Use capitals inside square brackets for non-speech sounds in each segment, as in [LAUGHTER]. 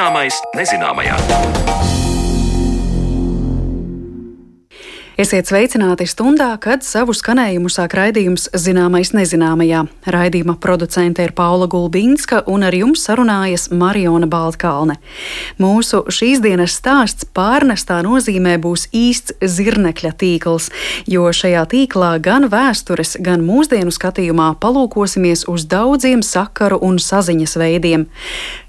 Zināmais nezināmajā. Esiet sveicināti stundā, kad savu skanējumu sāk raidījums Zināmais nezināmajā. Raidījuma producente ir Paula Gulbīnska un ar jums sarunājas Mariona Baltkalne. Mūsu šīs dienas stāsts pārnestā nozīmē būs īsts zirnekļa tīkls, jo šajā tīklā gan vēstures, gan mūsdienu skatījumā palūkosimies uz daudziem sakaru un saziņas veidiem.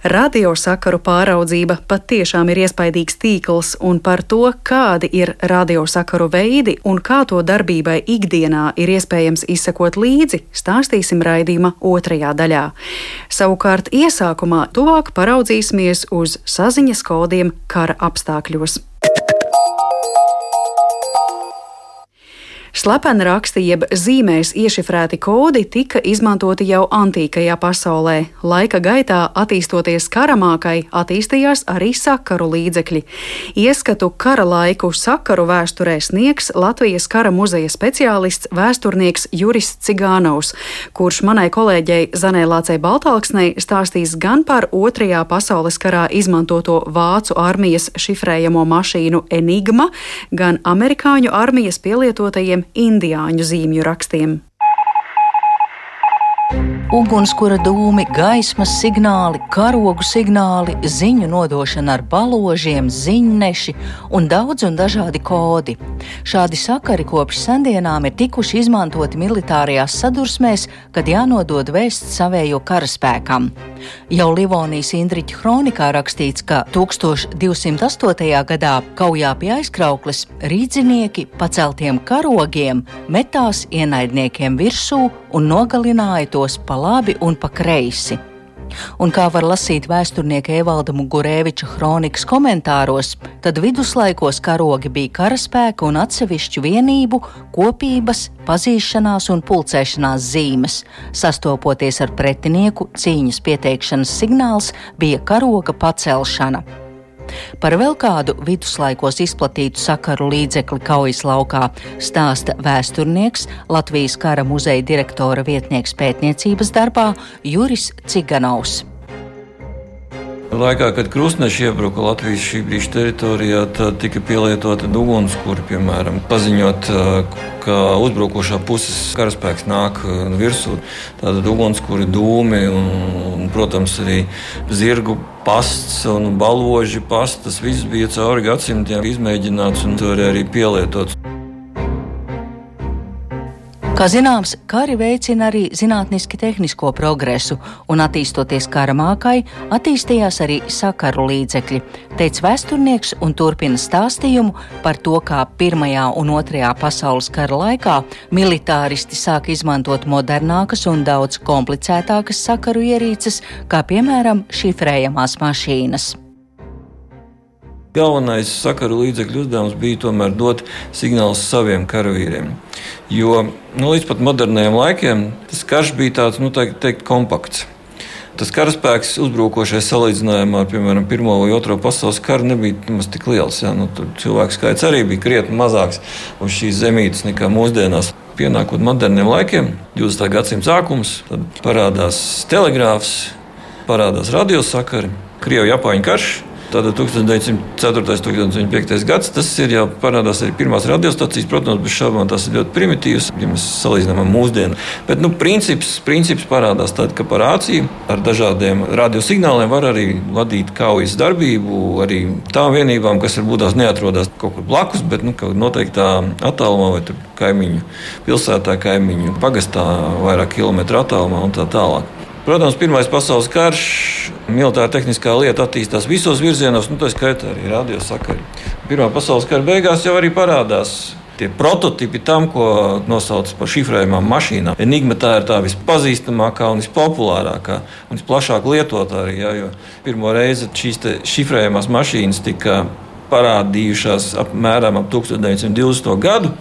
Radiosakaru pāraudzība patiešām ir iespaidīgs tīkls, un par to, kādi ir radiosakaru veidi, veidi un kā to darbībai ikdienā ir iespējams izsekot līdzi, stāstīsim raidījuma otrajā daļā. Savukārt iesākumā tuvāk paraudzīsimies uz saziņas kodiem kara apstākļos. Slepeni raksti jeb zīmēs iešifrēti kodi tika izmantoti jau antīkajā pasaulē. Laika gaitā, attīstoties karamākai, attīstījās arī sakaru līdzekļi. Ieskatu kara laiku sakaru vēsturē sniegs Latvijas kara muzeja speciālists vēsturnieks Juris Cigānovs, kurš manai kolēģei Zanē Lācei Baltāksnei stāstīs gan par Otrajā pasaules karā izmantoto vācu armijas šifrējamo mašīnu Enigma, gan amerikāņu armijas pielietotajiem indiāņu zīmju rakstiem. Ugunskura dūmi, gaismas signāli, karogu signāli, ziņu nodošana ar baložiem, ziņneši un daudz un dažādi kodi. Šādi sakari kopš sendienām ir tikuši izmantoti militārajās sadursmēs, kad jānodod vēsts savējo karaspēkam. Jau Livonijas Indriķa kronikā rakstīts, ka 1208. gadā kaujā pie aizkrauklis rīdzinieki paceltiem karogiem metās ienaidniekiem virsū un nogalināja tos pa labi un pa kreisi. Un kā var lasīt vēsturnieka Evalda Mugurēviča kronikas komentāros, tad viduslaikos karogi bija karaspēka un atsevišķu vienību, kopības, pazīšanās un pulcēšanās zīmes. Sastopoties ar pretinieku, cīņas pieteikšanas signāls bija karoga pacelšana. Par vēl kādu viduslaikos izplatītu sakaru līdzekli kaujas laukā stāsta vēsturnieks, Latvijas kara muzeja direktora vietnieks pētniecības darbā Juris Ciganovs. Laikā, kad krustneši iebruka Latvijas šī brīža teritorijā, tika pielietota ugunskura, piemēram, paziņot, ka uzbrukošā puses karaspēks nāk virsū. Tātad ugunskura dūmi un, un, protams, arī zirgu pasts un baloži pasts. Tas viss bija cauri gadsimtiem izmēģināts un tur arī pielietots. Kā zināms, kari veicina arī zinātniski tehnisko progresu, un attīstoties kara mākai, attīstījās arī sakaru līdzekļi, teica vēsturnieks un turpina stāstījumu par to, kā Pirmajā un Otrajā pasaules kara laikā militāristi sāka izmantot modernākas un daudz komplicētākas sakaru ierīces, kā piemēram šifrējamās mašīnas. Galvenais sakaru līdzekļu uzdevums bija tomēr dot signālus saviem karavīriem. Jo nu, līdz pat moderniem laikiem tas karš bija tāds, nu, tā teikt, kompakts. Tas karaspēks uzbrukošais salīdzinājumā ar, piemēram, Pirmo vai Otro pasaules karu nebija nemaz tik liels. Jā. Nu, cilvēku skaits arī bija krietni mazāks uz šīs zemītes nekā mūsdienās. Pienākot moderniem laikiem, 20. gadsimta sākums, tad parādās telegrāfs, parādās radiosakari, Krievijas-Japāņu karš. Tātad 1904. un 1905. gads tas ir jau parādās arī pirmās radiostacijas. Protams, bez šaubām tas ir ļoti primitīvs, ja mēs salīdzinām ar mūsdienu. Bet nu, princips, princips parādās tad, ka par rāciju ar dažādiem radiosignāliem var arī vadīt kaujas darbību arī tām vienībām, kas varbūt tās neatrodas kaut kur blakus, bet nu, noteiktā attālumā vai kaimiņu pilsētā, kaimiņu pagastā, vairāk kilometru attālumā un tā tālāk. Protams, Pirmais pasaules karš, militāra tehniskā lieta attīstās visos virzienos, nu, tā skaitā arī radiosakari. Pirmā pasaules kara beigās jau arī parādās tie prototipi tam, ko nosauc par šifrējumām mašīnām. Enigma tā ir tā vispazīstamākā un vispopulārākā un visplašāk lietotā arī. Ja, pirmo reizi šīs šifrējumās mašīnas tika parādījušās apmēram ap 1920. gadu.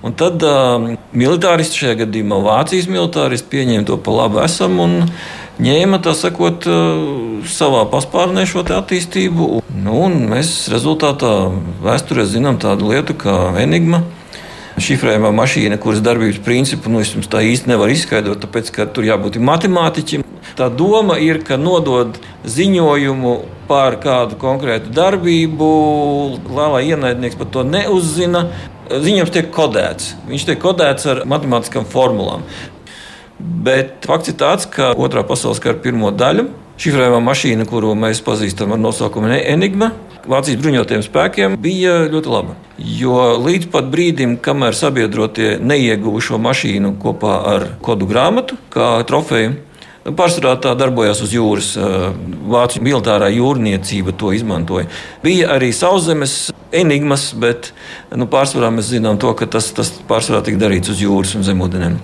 Un tad uh, militāristi, šajā gadījumā Vācijas militāristi, pieņēma to pa labu esam un ņēma tā sakot, uh, savā paspārnē šo attīstību. Nu, mēs rezultātā vēsturē zinām tādu lietu kā enigma. šifrējumā mašīna, kuras darbības principu nu, tā īsti nevaru izskaidrot, tāpēc ka tur jābūt matemātiķim. Tā doma ir, ka nodod ziņojumu par kādu konkrētu darbību, lai ienaidnieks par to neuzzina. Ziņojums tiek kodēts. Viņš tiek kodēts ar matemātiskām formulām. Bet fakts ir tāds, ka Otrā pasaules kara pirmo daļu šifrējumā mašīna, kuru mēs pazīstam ar nosaukumu Enigma, Vācijas bruņotajiem spēkiem bija ļoti laba. Jo līdz pat brīdim, kamēr sabiedrotie neieguva šo mašīnu kopā ar kodu grāmatu, kā trofeju, Pārsvarā tā darbojās uz jūras. Vācu militārā jūrniecība to izmantoja. Bija arī sauszemes enigmas, bet nu, pārsvarā mēs zinām, to, ka tas, tas pārsvarā tika darīts uz jūras un zemūdenēm.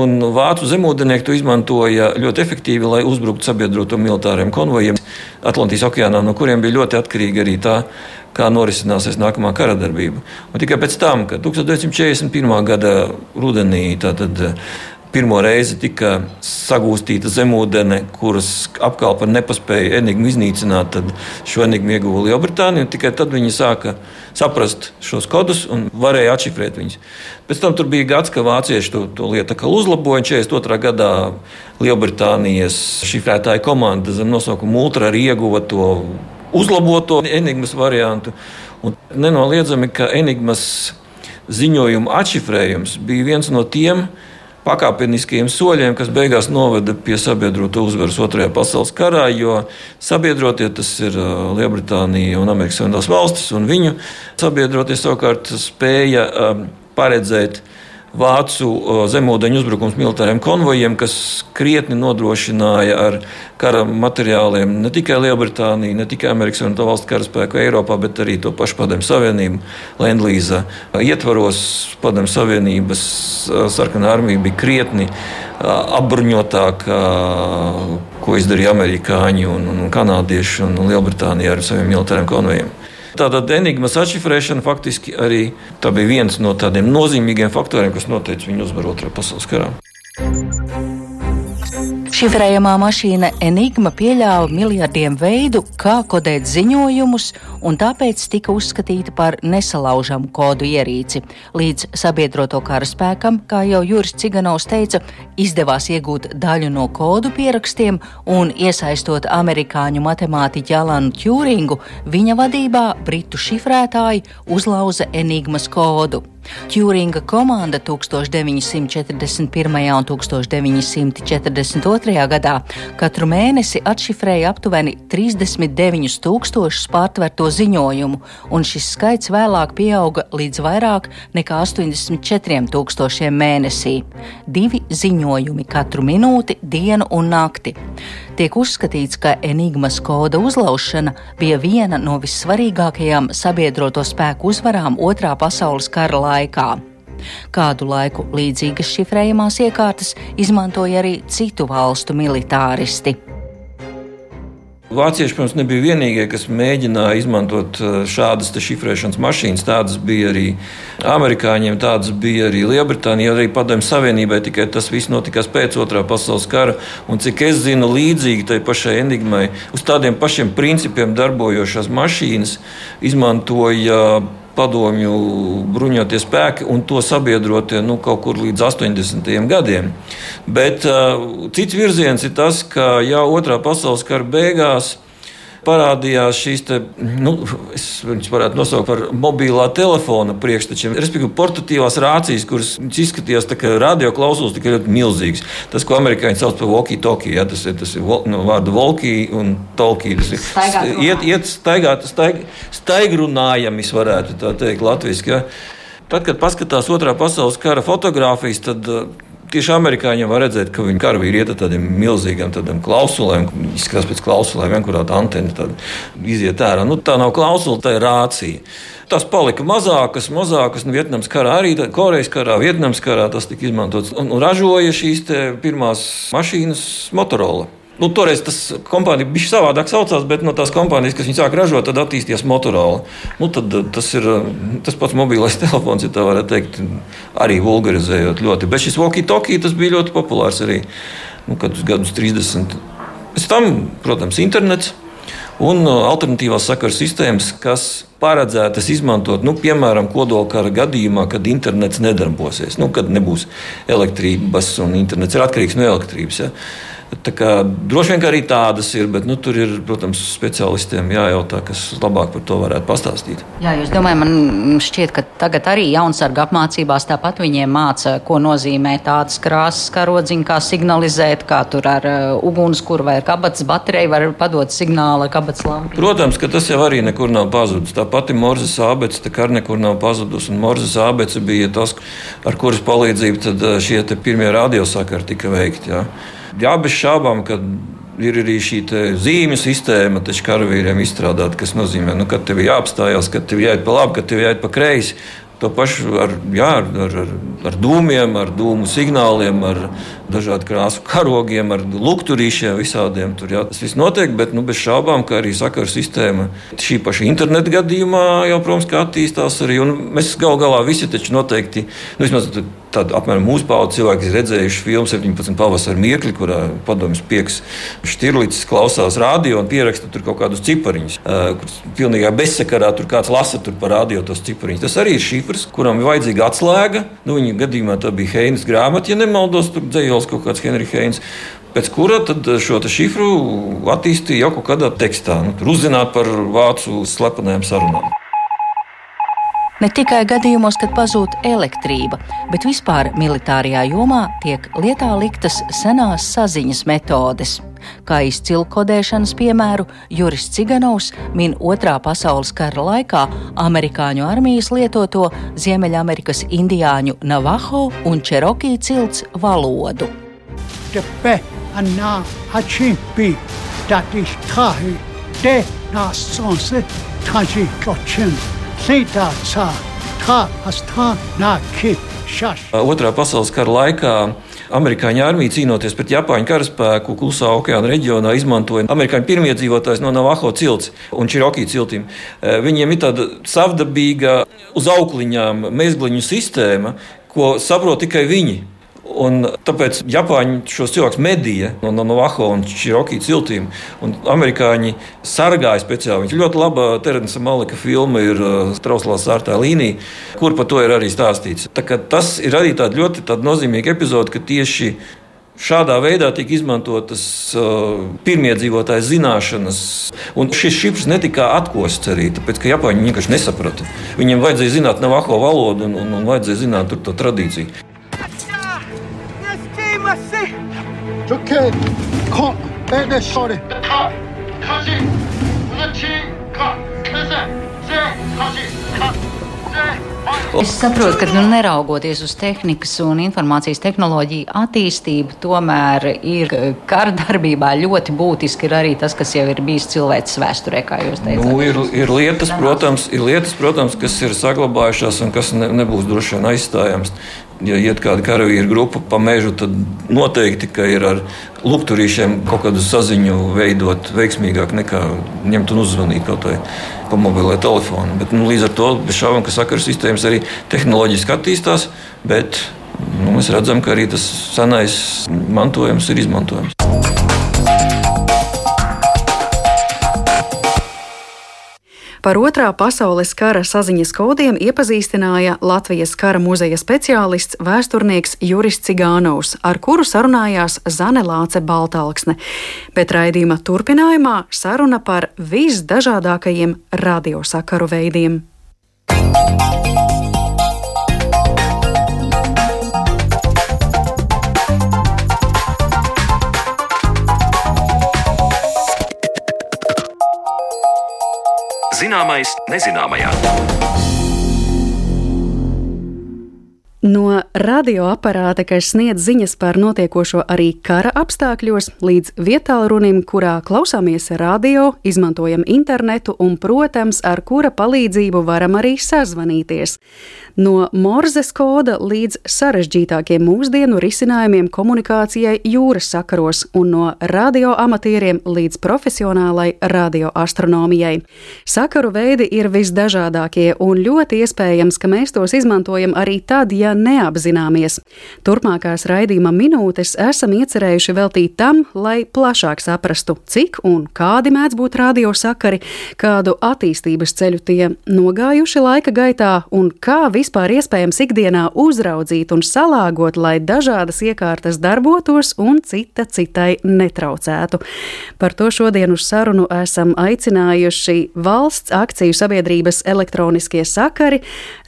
Un vācu zemūdenieki to izmantoja ļoti efektīvi, lai uzbruktu sabiedroto militāriem konvojiem Atlantijas okeānā, no kuriem bija ļoti atkarīga arī tā, kā norisināsies nākamā kara darbība. Un tikai pēc tam, kad 1941. gada rudenī tātad, pirmo reizi tika sagūstīta zemūdene, kuras apkalpa nepaspēja enigmu iznīcināt, tad šo enigmu ieguva Lielbritānija. Tikai tad viņi sāka saprast šos kodus un varēja atšifrēt viņus. Pēc tam bija gads, ka vācieši to, to lietu uzlaboja. 42. gadā Lielbritānijas šifrētāja komanda zem nosaukuma Ultra arī ieguva to uzlaboto enigmas variantu. Un nenoliedzami, ka enigmas ziņojuma atšifrējums bija viens no tiem, pakāpeniskiem soļiem, kas beigās noveda pie sabiedroto uzvaras Otrajā pasaules karā, jo sabiedrotie tas ir uh, Lielbritānija un Amerikas Savienotās valstis, un viņu sabiedrotie savukārt spēja um, paredzēt vācu zemūdeņu uzbrukums militāriem konvojiem, kas krietni nodrošināja ar kara materiāliem ne tikai Lielbritāniju, ne tikai Amerikas Savienoto Valstu karaspēku Eiropā, bet arī to pašu Padomju Savienību. Lendlīza ietvaros Padomju Savienības sarkanā armija bija krietni apbruņotāka, ko izdarīja amerikāņi un, un kanādieši un Lielbritānija ar saviem militāriem konvojiem. Tātad enigmas atšifrēšana faktiski arī bija viens no tādiem nozīmīgiem faktoriem, kas noteica viņu uzvaru Otrajā pasaules karā. Šifrējamā mašīna Enigma pieļāva miljardiem veidu, kā kodēt ziņojumus, un tāpēc tika uzskatīta par nesalaužamu kodu ierīci. Līdz sabiedroto karaspēkam, kā jau Juris Ciganovs teica, izdevās iegūt daļu no kodu pierakstiem un iesaistot amerikāņu matemātiķu Alanu Tjūringu, viņa vadībā britu šifrētāji uzlauza Enigmas kodu. Tjūringa komanda 1941. un 1942. gadā katru mēnesi atšifrēja aptuveni 39 tūkstošus pārtverto ziņojumu, un šis skaits vēlāk pieauga līdz vairāk nekā 84 tūkstošiem mēnesī. Divi ziņojumi katru minūti, dienu un nakti. Tiek uzskatīts, ka enigmas koda uzlaušana bija viena no vissvarīgākajām sabiedroto spēku uzvarām Otrā pasaules kara laikā. Kādu laiku līdzīgas šifrējumās iekārtas izmantoja arī citu valstu militāristi. Vācieši, protams, nebija vienīgie, kas mēģināja izmantot uh, šādas šifrēšanas mašīnas. Tādas bija arī amerikāņiem, tādas bija arī Lielbritānijai, arī Padomju Savienībai. Tikai tas viss notikās pēc Otrā pasaules kara. Un, cik es zinu, līdzīgi tai pašai enigmai, uz tādiem pašiem principiem darbojošās mašīnas izmantoja padomju bruņotie spēki un to sabiedrotie nu, kaut kur līdz 80. gadiem. Bet uh, cits virziens ir tas, ka jau otrā pasaules kara beigās parādījās šīs, te, nu, viņas varētu nosaukt par mobilā telefona priekštečiem, respektīvi portatīvās rācijas, kuras izskatījās tā kā radio klausulas, tikai ļoti milzīgas. Tas, ko amerikāņi sauc par walkie-talkie, ja, tas ir, tas ir nu, vārdu walkie un talkie. Tas ir staigāt, iet, iet staigāt, staig, staigrunājami, varētu tā teikt, latviski. Ja. Tad, kad paskatās otrā pasaules kara fotogrāfijas, tad Tieši amerikāņiem var redzēt, ka viņi karavīri iet ar tādiem milzīgiem tādiem klausulēm, izskatās pēc klausulēm, vienkurā antena iziet ārā. Nu, tā nav klausula, tā ir rācija. Tas palika mazākas, mazākas. Nu, Vietnams karā arī, Korejas karā, Vietnams karā tas tika izmantots. Un, un ražoja šīs pirmās mašīnas Motorola. Nu, toreiz tas kompānija bija savādāk saucās, bet no tās kompānijas, kas viņu sāk ražot, tad attīstījās Motorola. Nu, tad, eh, tas ir eh, tas pats mobilais [LAUGHS] telefons, ja tā varētu teikt, arī vulgarizējot ļoti. Bet šis walkie-talkie bija ļoti populārs arī nu, gadus 30. Pēc tam, protams, internets. un alternatīvās sakaru sistēmas, kas paredzētas izmantot, nu, piemēram, kodolkara gadījumā, kad internets nedarbosies, nu, kad nebūs elektrības un internets ir atkarīgs no elektrības. Ja. Kā, droši vien arī tādas ir, bet nu, tur ir, protams, speciālistiem jājautā, kas labāk par to varētu pastāstīt. Jā, jūs domājat, man šķiet, ka tagad arī jaunsarga apmācībās tāpat viņiem māca, ko nozīmē tādas krāsas karodziņa, kā signalizēt, kā tur ar uh, ugunskura vai kabatas bateriju var padot signālu kabatas lampu. Protams, ka tas jau arī nekur nav pazudis. Tā pati Morzes abece, tā kā nekur nav pazudusi. Un Morzes abece bija tas, ar kuras palīdzību uh, šie pirmie radiosakari tika veikti. Jā. Jā, bez šābām, ka ir arī šī zīmju sistēma, taču karavīriem izstrādāta, kas nozīmē, nu, ka tev ir jāapstājās, ka tev jāiet pa labi, ka tev jāiet pa kreisi. To pašu ar, jā, ar, ar, ar dūmiem, ar dūmu signāliem, ar dažādu krāsu karogiem, ar lukturīšiem visādiem. Tur jā, tas viss notiek, bet nu, bez šaubām, ka arī sakaru sistēma šī paša interneta gadījumā jau, protams, attīstās arī. Mēs gal galā visi taču noteikti, nu, vismaz Tad apmēram mūsu paudzes cilvēki ir redzējuši filmu 17. pavasara mirkli, kurā padomjas pieks Štirlīts klausās radio un pieraksta tur kaut kādus cipariņus. Kur pilnīgā bezsakarā tur kāds lasa tur par radio tos cipariņus. Tas arī ir šifrs, kuram ir vajadzīga atslēga. Nu, viņa gadījumā tā bija Heinas grāmata, ja nemaldos, tur dzējos kaut kāds Henrijs Heins. Pēc kura šo šifru attīstīja jau kaut kādā tekstā, nu, uzzināt par vācu slepenajām sarunām. Ne tikai gadījumos, kad pazūd elektrība, bet vispār militārajā jomā tiek lietā liktas senās saziņas metodes. Kā izcilu kodēšanas piemēru, Juris Ciganovs min Otrā pasaules kara laikā amerikāņu armijas lietoto Ziemeļamerikas indiāņu Navajo un Čerokī cilts valodu. Tepe, anā, achimpi, tatis tahi, te nās sonse, taji kočim. Otrā pasaules kara laikā Amerikāņu armija cīnoties pret Japāņu karaspēku Klusā okeāna reģionā izmantoja amerikāņu pirmiedzīvotājs no Navajo cilts un Čirokī ciltīm. Viņiem ir tāda savdabīga uz aukliņām mezgliņu sistēma, ko saprot tikai viņi. Un tāpēc Japāņi šos cilvēkus medīja no, no Navajo un Čiroki ciltīm, un amerikāņi sargāja speciāli. Viņš ļoti laba Teresa Malika filma ir uh, Trauslā sārtā līnija, kur par to ir arī stāstīts. Tas ir arī tāda ļoti tāda nozīmīga epizode, ka tieši Šādā veidā tika izmantotas uh, pirmiedzīvotāju zināšanas, un šis šifrs netika atkosts arī, tāpēc ka Japāņi vienkārši nesaprata. Viņiem vajadzēja zināt navaho valodu un, un, un vajadzēja zināt to tradīciju. 좋게 콩 빼대 소리 카 카시 우나치 카 카세 세 카시 카 Es saprotu, ka nu, neraugoties uz tehnikas un informācijas tehnoloģiju attīstību, tomēr ir kara darbībā ļoti būtiski ir arī tas, kas jau ir bijis cilvēces vēsturē, kā jūs teicāt. Nu, ir, ir, lietas, protams, ir lietas, protams, kas ir saglabājušās un kas ne, nebūs droši vien aizstājamas ja iet kāda karavīra grupa pa mežu, tad noteikti ir ar lukturīšiem kaut kādu saziņu veidot veiksmīgāk nekā ņemt un uzzvanīt kaut vai pa mobilo telefonu. Bet, nu, līdz ar to bez šaubām, ka sakaru sistēmas arī tehnoloģiski attīstās, bet nu, mēs redzam, ka arī tas senais mantojums ir izmantojams. Par otrā pasaules kara saziņas kodiem iepazīstināja Latvijas kara muzeja speciālists vēsturnieks Juris Cigānovs, ar kuru sarunājās Zane Lāce Baltalksne. Bet raidījuma turpinājumā saruna par visdažādākajiem radiosakaru veidiem. Música Zināmais nezināmajā. No radioaparāta, kas sniedz ziņas par notiekošo arī kara apstākļos, līdz vietālunim, kurā klausāmies radio, izmantojam internetu un, protams, ar kura palīdzību varam arī sazvanīties. No morzes koda līdz sarežģītākiem mūsdienu risinājumiem komunikācijai jūras sakaros un no radioamatieriem līdz profesionālai radioastronomijai. Sakaru veidi ir visdažādākie un ļoti iespējams, ka mēs tos izmantojam arī tad, ja ja neapzināmies. Turpmākās raidījuma minūtes esam iecerējuši veltīt tam, lai plašāk saprastu, cik un kādi mēdz būt radiosakari, kādu attīstības ceļu tie nogājuši laika gaitā un kā vispār iespējams ikdienā uzraudzīt un salāgot, lai dažādas iekārtas darbotos un cita citai netraucētu. Par to šodien uz sarunu esam aicinājuši valsts akciju sabiedrības elektroniskie sakari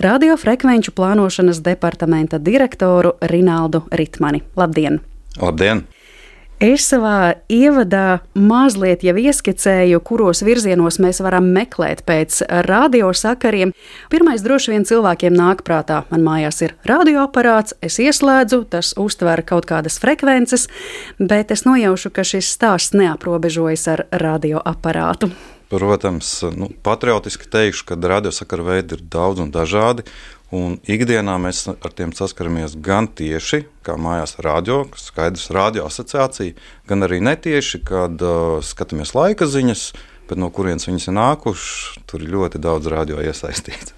radiofrekvenču plānošanas departamenta direktoru Rinaldu Ritmani. Labdien! Labdien! Es savā ievadā mazliet jau ieskicēju, kuros virzienos mēs varam meklēt pēc radiosakariem. Pirmais droši vien cilvēkiem nāk prātā. Man mājās ir radioaparāts, es ieslēdzu, tas uztver kaut kādas frekvences, bet es nojaušu, ka šis stāsts neaprobežojas ar radioaparātu. Protams, nu, patriotiski teikšu, ka radiosakaru veidi ir daudz un dažādi. Un ikdienā mēs ar tiem saskaramies gan tieši, kā mājās radio, skaidrs radio asociācija, gan arī netieši, kad uh, skatāmies laika ziņas, bet no kurienes viņas ir nākušas, tur ir ļoti daudz radio iesaistīts.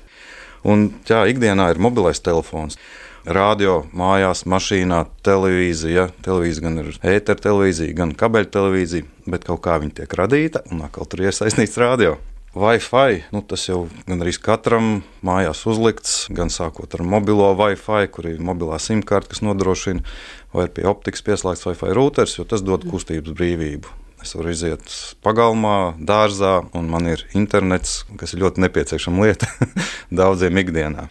Un jā, ikdienā ir mobilais telefons. Radio, mājās, mašīnā, televīzija. Televīzija gan ir ēteru televīzija, gan kabeļu televīzija, bet kaut kā viņa tiek radīta un atkal tur iesaistīts radio. Wi-Fi, nu, tas jau gan arī katram mājās uzlikts, gan sākot ar mobilo Wi-Fi, kur ir mobilā simtkarte, kas nodrošina, vai pie optikas pieslēgts Wi-Fi routers, jo tas dod kustības brīvību. Es varu iziet pagalmā, dārzā, un man ir internets, kas ir ļoti nepieciešama lieta [LAUGHS] daudziem ikdienā.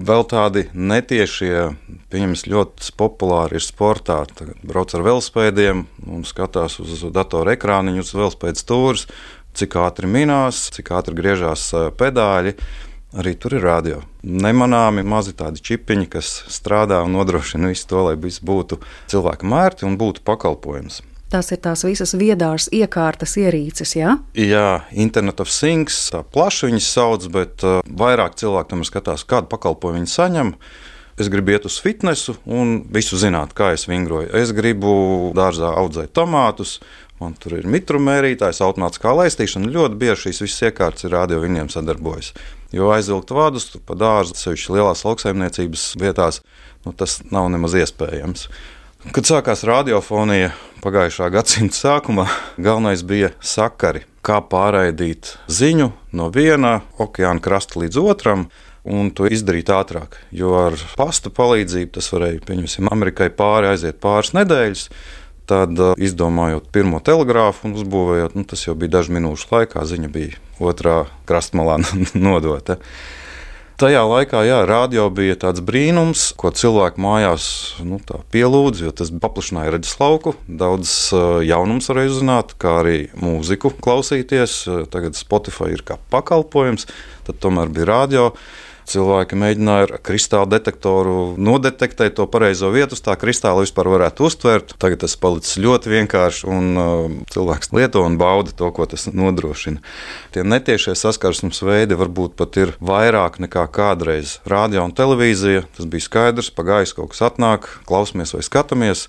Vēl tādi netiešie, pieņemams, ļoti populāri ir sportā. Tagad brauc ar velospēdiem un skatās uz datora ekrāniņu, uz velospēdas stūres cik ātri minās, cik ātri griežās pedāļi. Arī tur ir radio. Nemanāmi mazi tādi čipiņi, kas strādā un nodrošina visu to, lai viss būtu cilvēkam ērti un būtu pakalpojums. Tas ir tās visas viedās iekārtas ierīces? Ja? Jā, Internet of Things, tā plaši viņas sauc, bet uh, vairāk cilvēku tam skatās, kādu pakalpojumu viņi saņem. Es gribu iet uz fitnesu un visu zināt, kā es vingroju. Es gribu dārzā audzēt tomātus, Man tur ir mitrumērītājs, automātiskā laistīšana. Ļoti bieži šīs visas iekārtas ir rādio viņiem sadarbojas. Jo aizvilkt vadus pa dārzu, sevišķi lielās lauksaimniecības vietās, nu, tas nav nemaz iespējams. Kad sākās radiofonija pagājušā gadsimta sākumā, galvenais bija sakari, kā pārraidīt ziņu no viena okeāna krasta līdz otram. Un to izdarīt ātrāk, jo ar pasta palīdzību tas varēja, pieņemsim, Amerikai pāri aiziet pāris nedēļas, Tad, uh, izdomājot pirmo telegrāfu un uzbūvējot, nu, tas jau bija dažu minūšu laikā, ziņa bija otrā krastmalā [LAUGHS] nodota. Tajā laikā, jā, radio bija tāds brīnums, ko cilvēki mājās nu, pielūdza, jo tas paplašināja redzes lauku. Daudz uh, jaunums varēja uzzināt, kā arī mūziku klausīties. Tagad Spotify ir kā pakalpojums, tad tomēr bija radio. Cilvēki mēģināja ar kristāla detektoru nodetektēt to pareizo vietu, tā kristāla vispār varētu uztvert. Tagad tas palicis ļoti vienkārši, un uh, cilvēks lieto un bauda to, ko tas nodrošina. Tie netiešie saskarsmes veidi varbūt pat ir vairāk nekā kādreiz. Radio un televīzija tas bija skaidrs, pagājis kaut kas atnāk, klausamies vai skatāmies.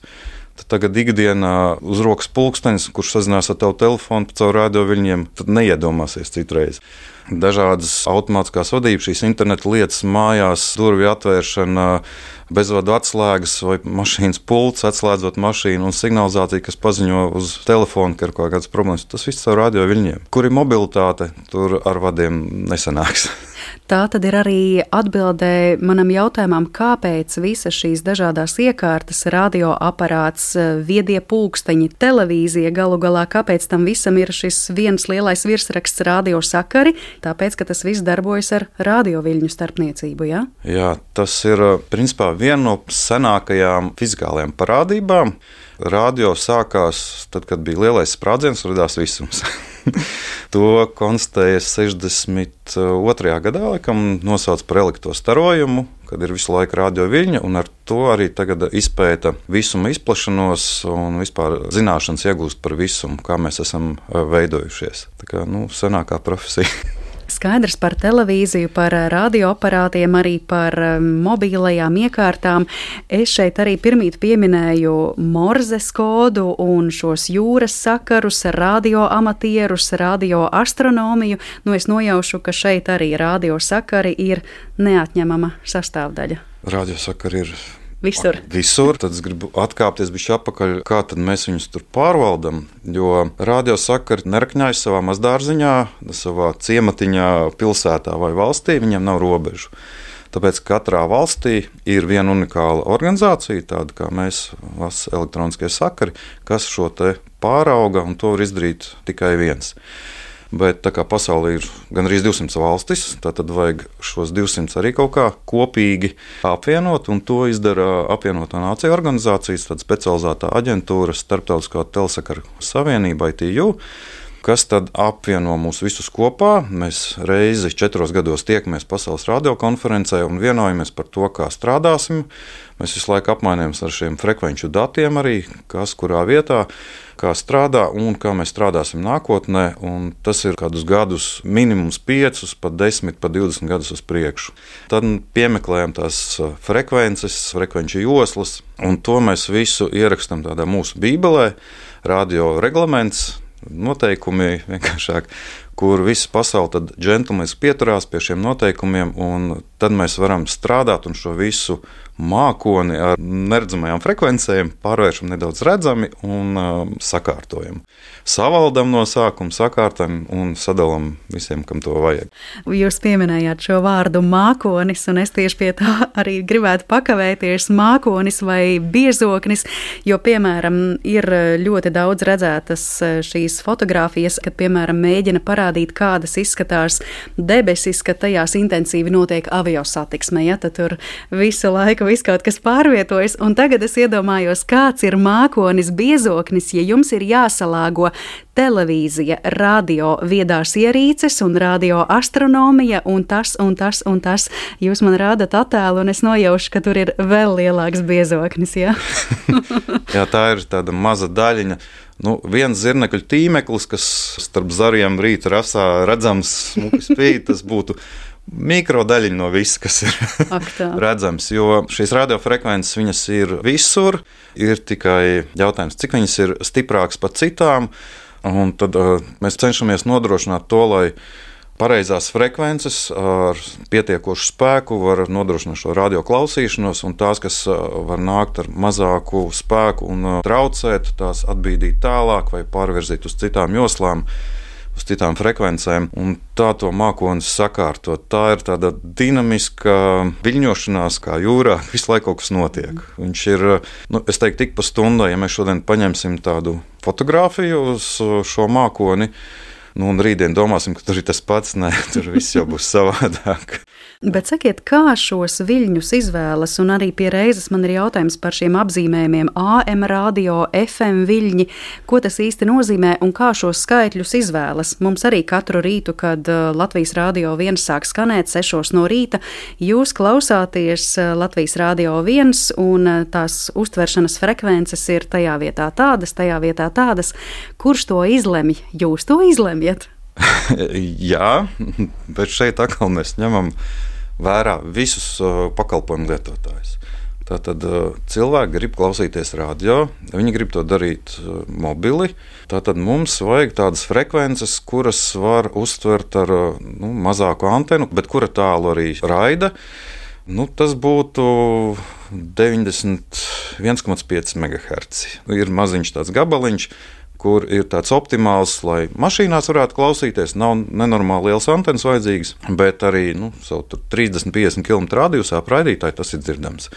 Tad tagad ikdienā uz rokas pulkstenis, kurš sazinās ar tavu telefonu caur radio viļņiem, tad neiedomāsies citreiz dažādas automātiskās vadības, šīs interneta lietas, mājās, durvju atvēršana, bezvadu atslēgas vai mašīnas pults, atslēdzot mašīnu un signalizācija, kas paziņo uz telefona, ka ir kaut kādas problēmas. Tas viss caur radio viļņiem. Kur ir mobilitāte, tur ar vadiem nesanāks. [LAUGHS] Tā tad ir arī atbildē manam jautājumam, kāpēc visas šīs dažādas iekārtas, radioaparāts, viedie pulksteņi, televīzija galu galā, kāpēc tam visam ir šis viens lielais virsraksts radiosakari, tāpēc, ka tas viss darbojas ar radioviļņu starpniecību, jā? Ja? Jā, tas ir principā viena no senākajām fizikālajām parādībām. Radio sākās tad, kad bija lielais sprādziens, radās visums. [LAUGHS] [LAUGHS] to konstatēja 62. gadā, laikam nosauc par elektrostarojumu, kad ir visu laiku radio viļņa, un ar to arī tagad izpēta visuma izplašanos un vispār zināšanas iegūst par visumu, kā mēs esam veidojušies. Tā kā nu, senākā profesija. [LAUGHS] Skaidrs par televīziju, par radioaparātiem, arī par mobilajām iekārtām. Es šeit arī pirmīt pieminēju Morzes kodu un šos jūras sakarus, radioamatierus, radioastronomiju. Nu, es nojaušu, ka šeit arī radiosakari ir neatņemama sastāvdaļa. Radiosakari ir Visur. Visur. Tad es gribu atkāpties bišķi atpakaļ, kā mēs viņus tur pārvaldam. Jo radiosakari nerakņājas savā mazdārziņā, savā ciematiņā, pilsētā vai valstī, viņiem nav robežu. Tāpēc katrā valstī ir viena unikāla organizācija, tāda kā mēs, Valsts elektroniskie sakari, kas šo pārauga, un to var izdarīt tikai viens. Bet tā kā pasaulē ir gandrīz 200 valstis, tad vajag šos 200 arī kaut kā kopīgi apvienot, to izdara apvienotā nācija organizācijas, tāda specializētā aģentūra, Starptautiskā telesakaru savienība, ITU kas tad apvieno mūs visus kopā. Mēs reizi četros gados tiekamies pasaules radiokonferencē un vienojamies par to, kā strādāsim. Mēs visu laiku apmainamies ar šiem frekvenču datiem, arī kas kurā vietā kā strādā un kā mēs strādāsim nākotnē. Tas ir kādus gadus, minimums 5, pat 10, pat 20 gadus uz priekšu. Tad piemeklējam tās uh, frekvences, frekvenču joslas, un to mēs visu ierakstām tādā mūsu bībelē, radio reglaments. Noteikumi vienkāršāk, kur visa pasaule tad džentlmeniski pieturās pie šiem noteikumiem, un tad mēs varam strādāt un šo visu mākoni ar neredzamajām frekvencēm pārvēršam nedaudz redzami un uh, sakārtojam. Savaldam no sākuma, sakārtam un sadalām visiem, kam to vajag. Jūs pieminējāt šo vārdu mākonis, un es tieši pie tā arī gribētu pakavēties. Mākonis vai biezoknis, jo, piemēram, ir ļoti daudz redzētas uh, šīs fotogrāfijas, kad, piemēram, mēģina parādīt, kādas izskatās debesis, ka tajās intensīvi notiek avio satiksme. Ja? Tad tur visu laiku viss kaut kas pārvietojas, un tagad es iedomājos, kāds ir mākonis, biezoknis, ja jums ir jāsalāgo televīzija, radio, viedās ierīces un radio astronomija un tas un tas un tas. Jūs man rādat attēlu, un es nojaušu, ka tur ir vēl lielāks biezoknis. Ja? [LAUGHS] jā, tā ir tāda maza daļiņa. Nu, viens zirnekļu tīmeklis, kas starp zariem rīta rasā redzams, spīd, tas būtu mikrodaļiņa no visa, kas ir Ak, [LAUGHS] redzams. Jo šīs radiofrekvences ir visur. Ir tikai jautājums, cik viņas ir stiprākas par citām. Un tad uh, mēs cenšamies nodrošināt to, lai pareizās frekvences ar pietiekošu spēku var nodrošināt šo radio klausīšanos, un tās, kas uh, var nākt ar mazāku spēku un uh, traucēt, tās atbīdīt tālāk vai pārvirzīt uz citām joslām uz citām frekvencēm, un tā to mākonis sakārtot. Tā ir tāda dinamiska viļņošanās, kā jūrā. [LAUGHS] Visu laiku kaut kas notiek. Viņš ir, nu, es teiktu, tik pa stundai, ja mēs šodien paņemsim tādu fotografiju uz šo mākoni. Nu, un rītdien domāsim, ka tur ir tas pats. Nē, [LAUGHS] tur viss jau būs savādāk. Bet sakiet, kā šos viļņus izvēlas, un arī pie reizes man ir jautājums par šiem apzīmējumiem AM radio, FM viļņi, ko tas īsti nozīmē un kā šos skaitļus izvēlas. Mums arī katru rītu, kad uh, Latvijas radio viens sāk skanēt 6 no rīta, jūs klausāties uh, Latvijas radio viens un uh, tās uztveršanas frekvences ir tajā vietā tādas, tajā vietā tādas. Kurš to izlemj? Jūs to izlemjat? [LAUGHS] Jā, bet šeit atkal mēs ņemam vērā visus pakalpojumu lietotājus. Tātad cilvēki grib klausīties radio, viņi grib to darīt mobili. Tātad mums vajag tādas frekvences, kuras var uztvert ar nu, mazāku antenu, bet kura tālu arī raida. Nu, tas būtu 91,5 MHz. Ir maziņš tāds gabaliņš kur ir tāds optimāls, lai mašīnās varētu klausīties. Nav nenormāli liels antenas vajadzīgas, bet arī nu, 30-50 km radiusā apraidītāji tas ir dzirdams.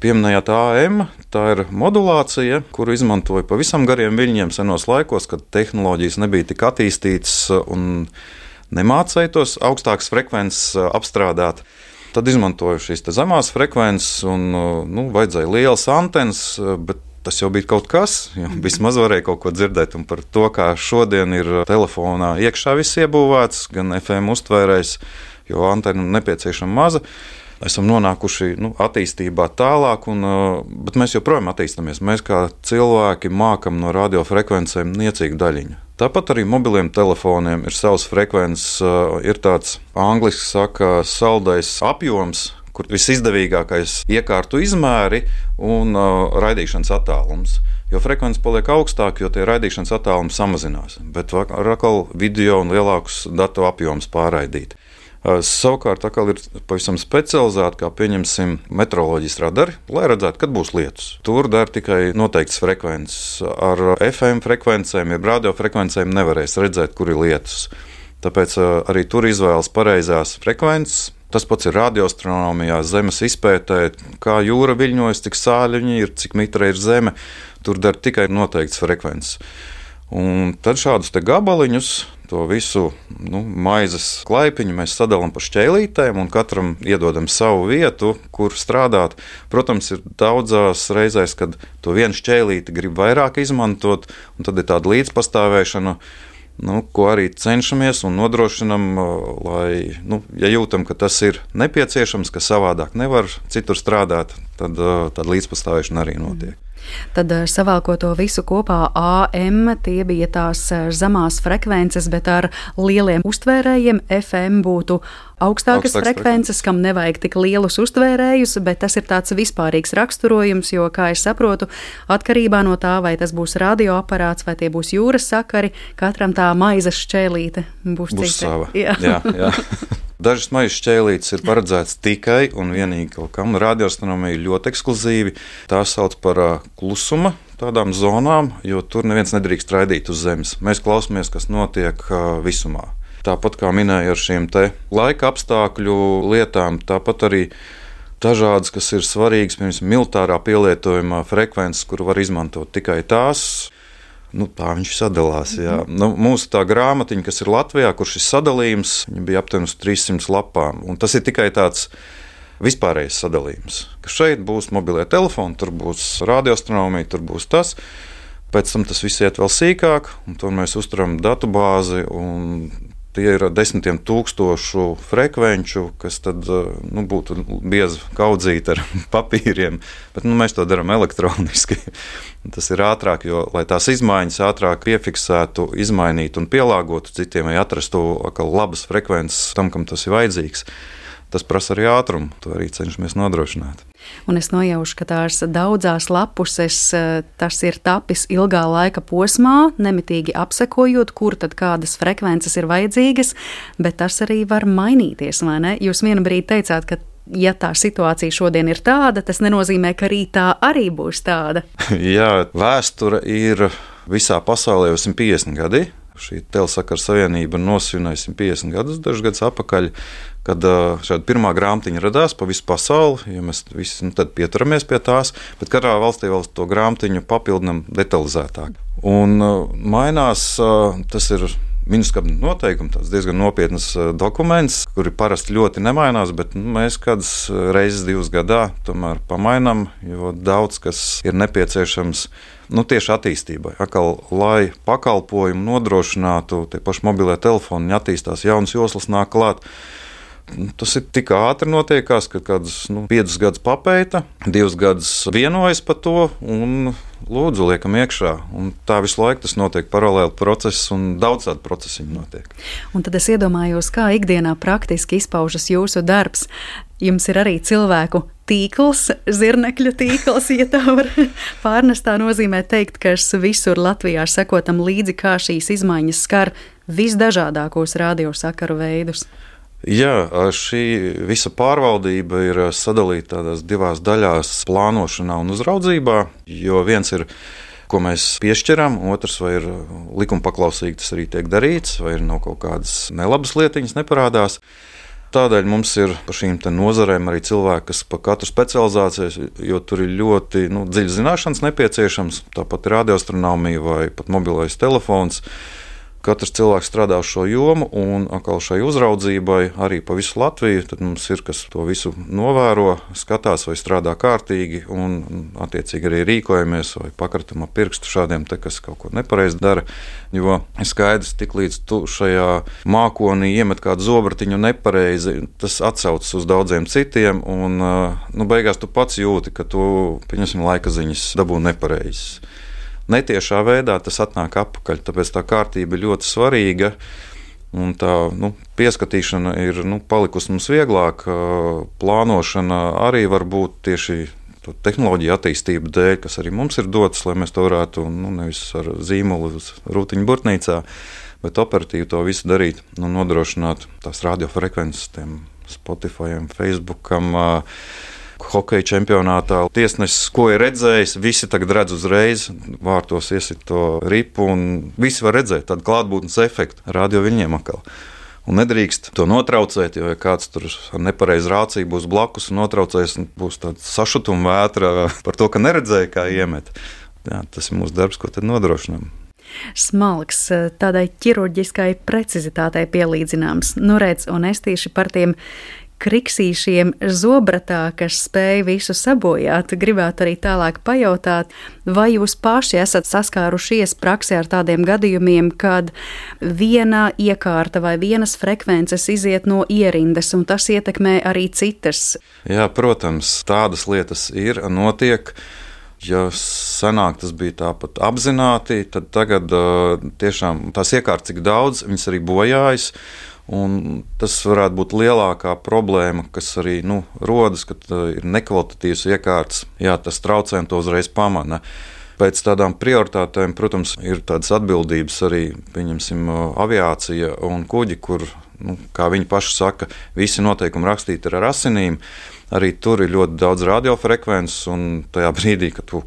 Pieminējāt AM, tā ir modulācija, kuru izmantoja pavisam gariem viļņiem senos laikos, kad tehnoloģijas nebija tik attīstītas un nemācīja tos augstākas frekvences apstrādāt. Tad izmantoju šīs zemās frekvences, un nu, vajadzēja lielas antenas, bet tas jau bija kaut kas. Vismaz varēja kaut ko dzirdēt par to, kā šodien ir telefonā iekšā viss iebūvēts, gan FM uztvērējs, jo antena nepieciešama maza. esam nonākuši nu, attīstībā tālāk, un, bet mēs joprojām attīstāmies. Mēs kā cilvēki mākam no radiofrekvencēm niecīgu daļiņu. Tāpat arī mobiliem telefoniem ir savs frekvences, ir tāds angļuiski saka, saldais apjoms, kur visizdevīgākais iekārtu izmēri un uh, raidīšanas attālums. Jo frekvence paliek augstāka, jo tie raidīšanas attālumi samazinās, bet ar atkal video un lielākus datu apjomus pārraidīt. Savukārt, tā kā ir pavisam specializēta, kā pieņemsim meteoroloģijas radari, lai redzētu, kad būs lietus. Tur der tikai noteikts frekvences. Ar FM frekvencēm, jeb radiofrekvencēm nevarēs redzēt, kur ir lietus. Tāpēc arī tur izvēlas pareizās frekvences. Tas pats ir radioastronomijā, zemes izpētē, kā jūra viļņojas, cik sāļi ir, cik mitra ir zeme. Tur der tikai noteikts frekvences. Un tad šādus gabaliņus to visu nu, maizes klaipiņu mēs sadalām pa šķēlītēm un katram iedodam savu vietu, kur strādāt. Protams, ir daudzās reizēs, kad to vienu šķēlīti grib vairāk izmantot, un tad ir tāda līdzpastāvēšana. Nu, ko arī cenšamies un nodrošinām, lai, nu, ja jūtam, ka tas ir nepieciešams, ka savādāk nevar citur strādāt, tad tāda līdzpastāvēšana arī notiek. Tad savākot to visu kopā, AM tie bija tās zemās frekvences, bet ar lieliem uztvērējiem FM būtu augstākas Augstāks frekvences, kam nevajag tik lielus uztvērējus, bet tas ir tāds vispārīgs raksturojums, jo, kā es saprotu, atkarībā no tā, vai tas būs radioaparāts vai tie būs jūras sakari, katram tā maizes šķēlīte būs, būs sava. Jā, jā. jā. [LAUGHS] Dažas maisa šķēlītes ir paredzētas tikai un vienīgi kaut kam. Radioastronomija ļoti ekskluzīva. Tā sauc par klusuma tādām zonām, jo tur neviens nedrīkst raidīt uz Zemes. Mēs klausāmies, kas notiek visumā. Tāpat kā minēju ar šīm laika apstākļu lietām, tāpat arī dažādas, kas ir svarīgas, piemēram, militārā pielietojumā frekvences, kur var izmantot tikai tās Nu, tā viņš sadalās. Jā. -hmm. nu, mūsu tā grāmatiņa, kas ir Latvijā, kur šis sadalījums bija aptuveni 300 lapām. Un tas ir tikai tāds vispārējais sadalījums. Ka šeit būs mobilie telefoni, tur būs radioastronomija, tur būs tas. Pēc tam tas viss iet vēl sīkāk, un tur mēs uzturam datu bāzi. Tie ir desmitiem tūkstošu frekvenču, kas tad, nu, būtu biezi kaudzīti ar [LAUGHS] papīriem, bet nu, mēs to darām elektroniski. [LAUGHS] Tas ir ātrāk, jo, lai tās izmaiņas ātrāk piefiksētu, izmainītu un pielāgotu citiem, vai atrastu labas frekvences tam, kam tas ir vajadzīgs. Tas prasa arī ātrumu, to arī cenšamies nodrošināt. Un es nojaušu, ka tās daudzās lapuses tas ir tapis ilgā laika posmā, nemitīgi apsekojot, kur tad kādas frekvences ir vajadzīgas, bet tas arī var mainīties, vai ne? Jūs vienu brīdi teicāt, ka ja tā situācija šodien ir tāda, tas nenozīmē, ka rītā arī būs tāda. [LAUGHS] Jā, vēsture ir visā pasaulē jau 150 gadi. Šī telesakara savienība nosvināja 150 gadus, dažus gadus atpakaļ, kad šāda pirmā grāmatiņa radās pa visu pasauli. Ja mēs visi nu, pieturamies pie tās, bet katrā valstī vēl to grāmatiņu papildinām detalizētāk. Un mainās tas ir Minskabiņa noteikumi, tas diezgan nopietns dokuments, kuri parasti ļoti nemainās, bet nu, mēs kādas reizes divas gadā tomēr pamainām, jo daudz kas ir nepieciešams nu, tieši attīstībai. Akal, lai pakalpojumu nodrošinātu, tie paši mobilie telefoni attīstās, jaunas joslas nāk klāt. Tas ir tik ātri notiekās, ka kādus nu, piecus gadus papēta, divus gadus vienojas par to un lūdzu liekam iekšā. Un tā visu laiku tas notiek paralēli process un daudz tādu procesu notiek. Un tad es iedomājos, kā ikdienā praktiski izpaužas jūsu darbs. Jums ir arī cilvēku tīkls, zirnekļu tīkls, ja tā var [LAUGHS] pārnest. Tā nozīmē teikt, ka es visur Latvijā sekotam līdzi, kā šīs izmaiņas skar visdažādākos radiosakaru veidus. Jā, šī visa pārvaldība ir sadalīta divās daļās - plānošanā un uzraudzībā. Jo viens ir, ko mēs piešķiram, otrs vai ir likuma paklausīgi tas arī tiek darīts, vai ir no kaut kādas nelabas lietiņas neparādās. Tādēļ mums ir par šīm nozarēm arī cilvēki, kas pa katru specializācijas, jo tur ir ļoti nu, dziļas zināšanas nepieciešams. Tāpat ir radioastronomija vai pat mobilais telefons katrs cilvēks strādā uz šo jomu, un atkal šai uzraudzībai arī pa visu Latviju. Tad mums ir kas to visu novēro, skatās, vai strādā kārtīgi, un attiecīgi arī rīkojamies vai pakratam ap pirkstu šādiem te, kas kaut ko nepareizi dara. Jo skaidrs, tik līdz tu šajā mākonī iemet kādu zobratiņu nepareizi, tas atsaucas uz daudziem citiem, un nu, beigās tu pats jūti, ka tu, pieņemsim, laika ziņas dabū nepareizes netiešā veidā tas atnāk atpakaļ. Tāpēc tā kārtība ir ļoti svarīga. Un tā nu, pieskatīšana ir nu, palikusi mums vieglāk. Plānošana arī var būt tieši tehnoloģiju attīstību dēļ, kas arī mums ir dotas, lai mēs to varētu nu, nevis ar zīmolu uz rūtiņu burtnīcā, bet operatīvi to visu darīt un nu, nodrošināt tās radiofrekvences, Spotify, Facebook. Uh, hokeja čempionātā. Tiesnesis, ko ir redzējis, visi tagad redz uzreiz, vārtos iesit to ripu, un visi var redzēt tādu klātbūtnes efektu. Radio viņiem atkal. Un nedrīkst to notraucēt, jo ja kāds tur ar nepareizu rācību būs blakus un notraucēs, un būs tāda sašutuma vētra [LAUGHS] par to, ka neredzēja, kā iemet. Jā, tas ir mūsu darbs, ko tad nodrošinām smalks, tādai ķirurģiskai precizitātei pielīdzināms. Nu, redz, un es tieši par tiem kriksīšiem zobratā, kas spēj visu sabojāt. Gribētu arī tālāk pajautāt, vai jūs paši esat saskārušies praksē ar tādiem gadījumiem, kad viena iekārta vai vienas frekvences iziet no ierindas, un tas ietekmē arī citas? Jā, protams, tādas lietas ir, notiek. Ja senāk tas bija tāpat apzināti, tad tagad uh, tiešām tās iekārtas, cik daudz, viņas arī bojājas. Un tas varētu būt lielākā problēma, kas arī nu, rodas, kad uh, ir nekvalitatīvs iekārts. Jā, tas traucējumi to uzreiz pamana. Pēc tādām prioritātēm, protams, ir tādas atbildības arī, pieņemsim, uh, aviācija un kuģi, kur, nu, kā viņi paši saka, visi noteikumi rakstīti ar asinīm. Arī tur ir ļoti daudz radiofrekvences, un tajā brīdī, kad tu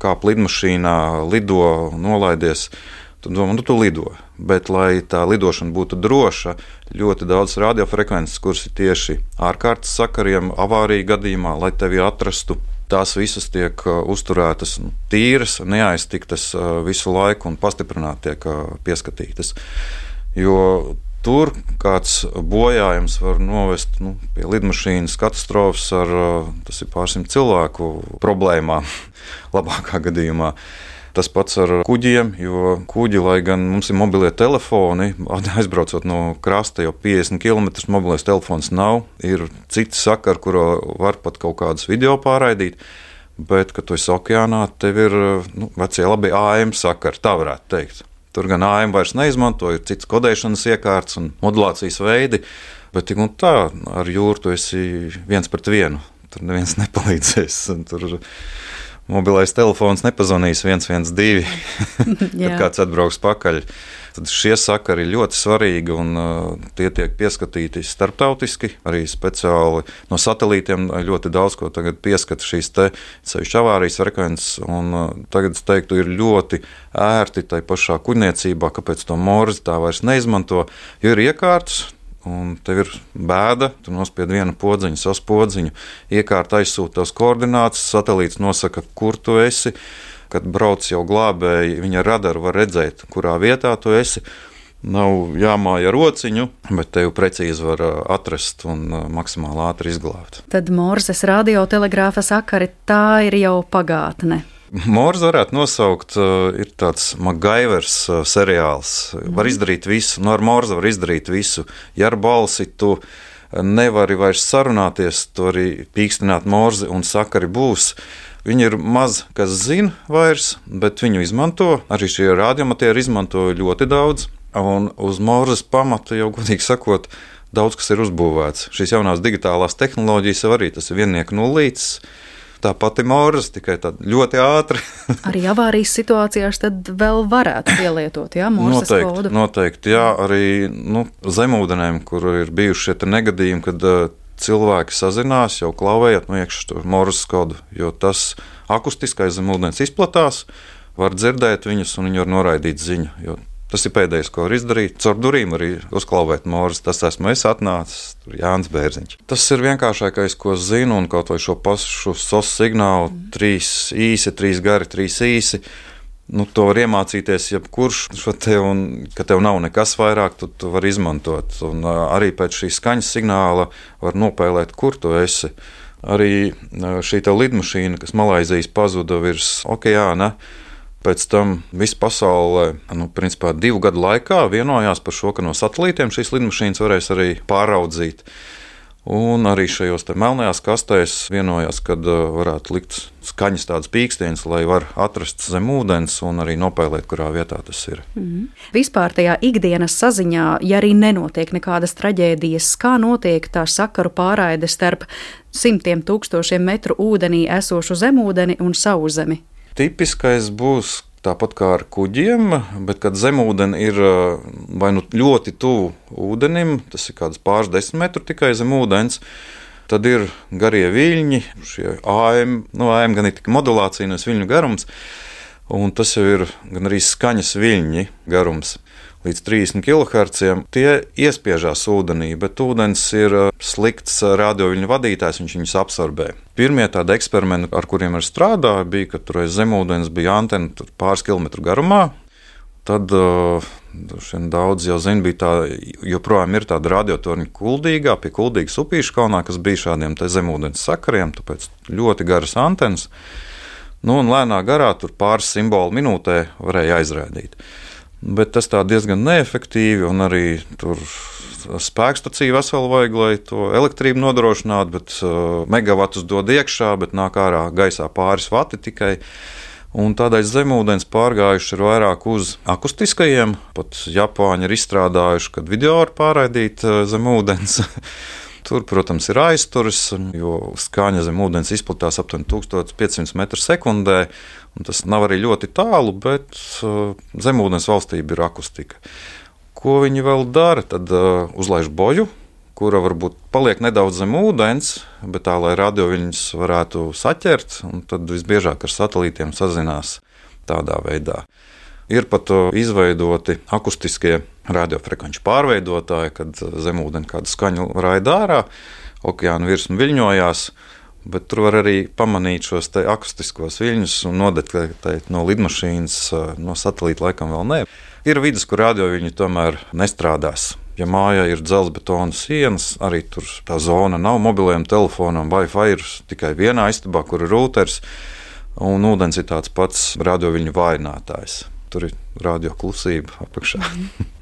kāp lidmašīnā, lido, nolaidies, tu domā, nu, tu lido. Bet, lai tā lidošana būtu droša, ļoti daudz radiofrekvences, kuras ir tieši ārkārtas sakariem, avārija gadījumā, lai tevi atrastu. Tās visas tiek uh, uzturētas nu, tīras, neaiztiktas uh, visu laiku un pastiprināti tiek uh, pieskatītas. Jo tur kāds bojājums var novest nu, pie lidmašīnas katastrofas ar pārsimt cilvēku problēmām, [LAUGHS] labākā gadījumā. Tas pats ar kuģiem, jo kuģi, lai gan mums ir mobilie telefoni, [LAUGHS] aizbraucot no krasta jau 50 km, mobilais telefons nav. Ir citi sakari, kuro var pat kaut kādus video pārraidīt. Bet, kad tu esi okeānā, tev ir nu, vecie labi AM sakari, tā varētu teikt. Tur gan AM vairs neizmanto, ir cits kodēšanas iekārts un modulācijas veidi. Bet tik un tā, ar jūru tu esi viens pret vienu. Tur neviens [LAUGHS] nepalīdzēs. Tur mobilais telefons nepazvanīs 112, kad [LAUGHS] kāds atbrauks pakaļ. Tad šie sakari ir ļoti svarīgi un uh, tie tiek pieskatīti starptautiski. Arī speciāli no satelītiem ļoti daudz ko tagad pieskata šīs ceļu avārijas frekvences. Un, uh, tagad es teiktu, ir ļoti ērti tai pašā kuģniecībā, kāpēc to morzi tā vairs neizmanto. Jo ir iekārtas, un tev ir bēda, tu nospied vienu podziņu, savu podziņu, iekārta aizsūta tās koordinātas, satelīts nosaka, kur tu esi. Kad brauc jau glābēji, viņa radaru var redzēt, kurā vietā tu esi. Nav jāmāja rociņu, bet te jau precīzi var atrast un maksimāli ātri izglābt. Tad Morzes radiotelegrāfa sakari tā ir jau pagātne. Morza varētu nosaukt, uh, ir tāds Magaivers uh, seriāls. Var mhm. izdarīt visu, no nu, ar Morza var izdarīt visu. Ja ar balsi tu nevari vairs sarunāties, tu arī pīkstināt Morzi un sakari būs. Viņi ir maz kas zina vairs, bet viņu izmanto. Arī šie radiomatieri izmanto ļoti daudz. Un uz Morzas pamata jau, godīgi sakot, daudz kas ir uzbūvēts. Šīs jaunās digitālās tehnoloģijas arī tas ir viennieku nulītis tā pati mūrs, tikai ļoti ātri. [LAUGHS] arī avārijas situācijās tad vēl varētu pielietot, jā, mūža kodu. Noteikti, jā, arī nu, zemūdenēm, kur ir bijuši šie negadījumi, kad uh, cilvēki sazinās, jau klauvējot no iekšā to mūža kodu, jo tas akustiskais zemūdens izplatās, var dzirdēt viņus un viņi var noraidīt ziņu. Tas ir pēdējais, ko var izdarīt. Caur durvīm arī uzklauvēt mūrus. Tas esmu es atnācis, Jānis Bērziņš. Tas ir vienkāršākais, ko zinu, un kaut vai šo pašu SOS signālu, mm. trīs īsi, trīs gari, trīs īsi. Nu, to var iemācīties jebkurš te, un ka tev nav nekas vairāk, tu, tu vari izmantot. Un arī pēc šī skaņas signāla var nopēlēt, kur tu esi. Arī šī lidmašīna, kas Malaizijas pazuda virs okeāna, Pēc tam viss pasaulē, nu, principā divu gadu laikā vienojās par šo, ka no satelītiem šīs lidmašīnas varēs arī pāraudzīt. Un arī šajos melnajās kastēs vienojās, ka uh, varētu likt skaņas tādas pīkstienas, lai var atrast zem ūdens un arī nopēlēt, kurā vietā tas ir. Mm. Vispār tajā ikdienas saziņā, ja arī nenotiek nekādas traģēdijas, kā notiek tā sakaru pārraide starp simtiem tūkstošiem metru ūdenī esošu zemūdeni un sauszemi? Tipiskais būs tāpat kā ar kuģiem, bet kad zemūdens ir vai nu ļoti tuvu ūdenim, tas ir kāds pāris desmit metru tikai zem ūdens. Tad ir garie viļņi, šie AM, nu, AM gan ir tikai modulācija, nevis viļņu garums, un tas jau ir gan arī skaņas viļņi garums līdz 30 kHz. Tie iespiežās ūdenī, bet ūdens ir uh, slikts uh, radioviļņu vadītājs, viņš viņus absorbē. Pirmie tādi eksperimenti, ar kuriem es strādāju, bija, ka tur zemūdens bija antena pāris kilometru garumā. Tad uh, daudz jau zina, bija tā, joprojām ir tāda radiotorņa kuldīgā, pie kuldīgas upīšu kalnā, kas bija šādiem zemūdens sakariem, tāpēc ļoti garas antenas. Nu, un lēnā garā tur pāris simbolu minūtē varēja aizrādīt. Bet tas tā diezgan neefektīvi, un arī tur spēkstacija vesela vajag, lai to elektrību nodrošinātu, bet uh, megavatus dod iekšā, bet nāk ārā gaisā pāris vati tikai. Un tādēļ zemūdens pārgājuši ir vairāk uz akustiskajiem. Pat Japāņi ir izstrādājuši, kad video var pārraidīt uh, zemūdens. [LAUGHS] Tur, protams, ir aizturis, jo skaņa zem ūdens izplatās aptuveni 1500 m2. Tas nav arī ļoti tālu, bet uh, zemūdens valstība ir akustika. Ko viņi vēl dara? Tad uh, uzlaiž boju, kura varbūt paliek nedaudz zem ūdens, bet tā, lai radio viņus varētu saķert, un tad visbiežāk ar satelītiem sazinās tādā veidā. Ir pat uh, izveidoti akustiskie radiofrekvenču pārveidotāji, kad zemūdeni kādu skaņu raida ārā, okeāna virsma viļņojās bet tur var arī pamanīt šos akustiskos viļņus un nodetektēt no lidmašīnas, no satelīta laikam vēl ne. Ir vidas, kur radio viņi tomēr nestrādās. Ja mājā ir dzelzbetona sienas, arī tur tā zona nav mobiliem telefonam, Wi-Fi ir tikai vienā istabā, kur ir rūters, un ūdens ir tāds pats radio viņu vainātājs. Tur ir radio klusība apakšā.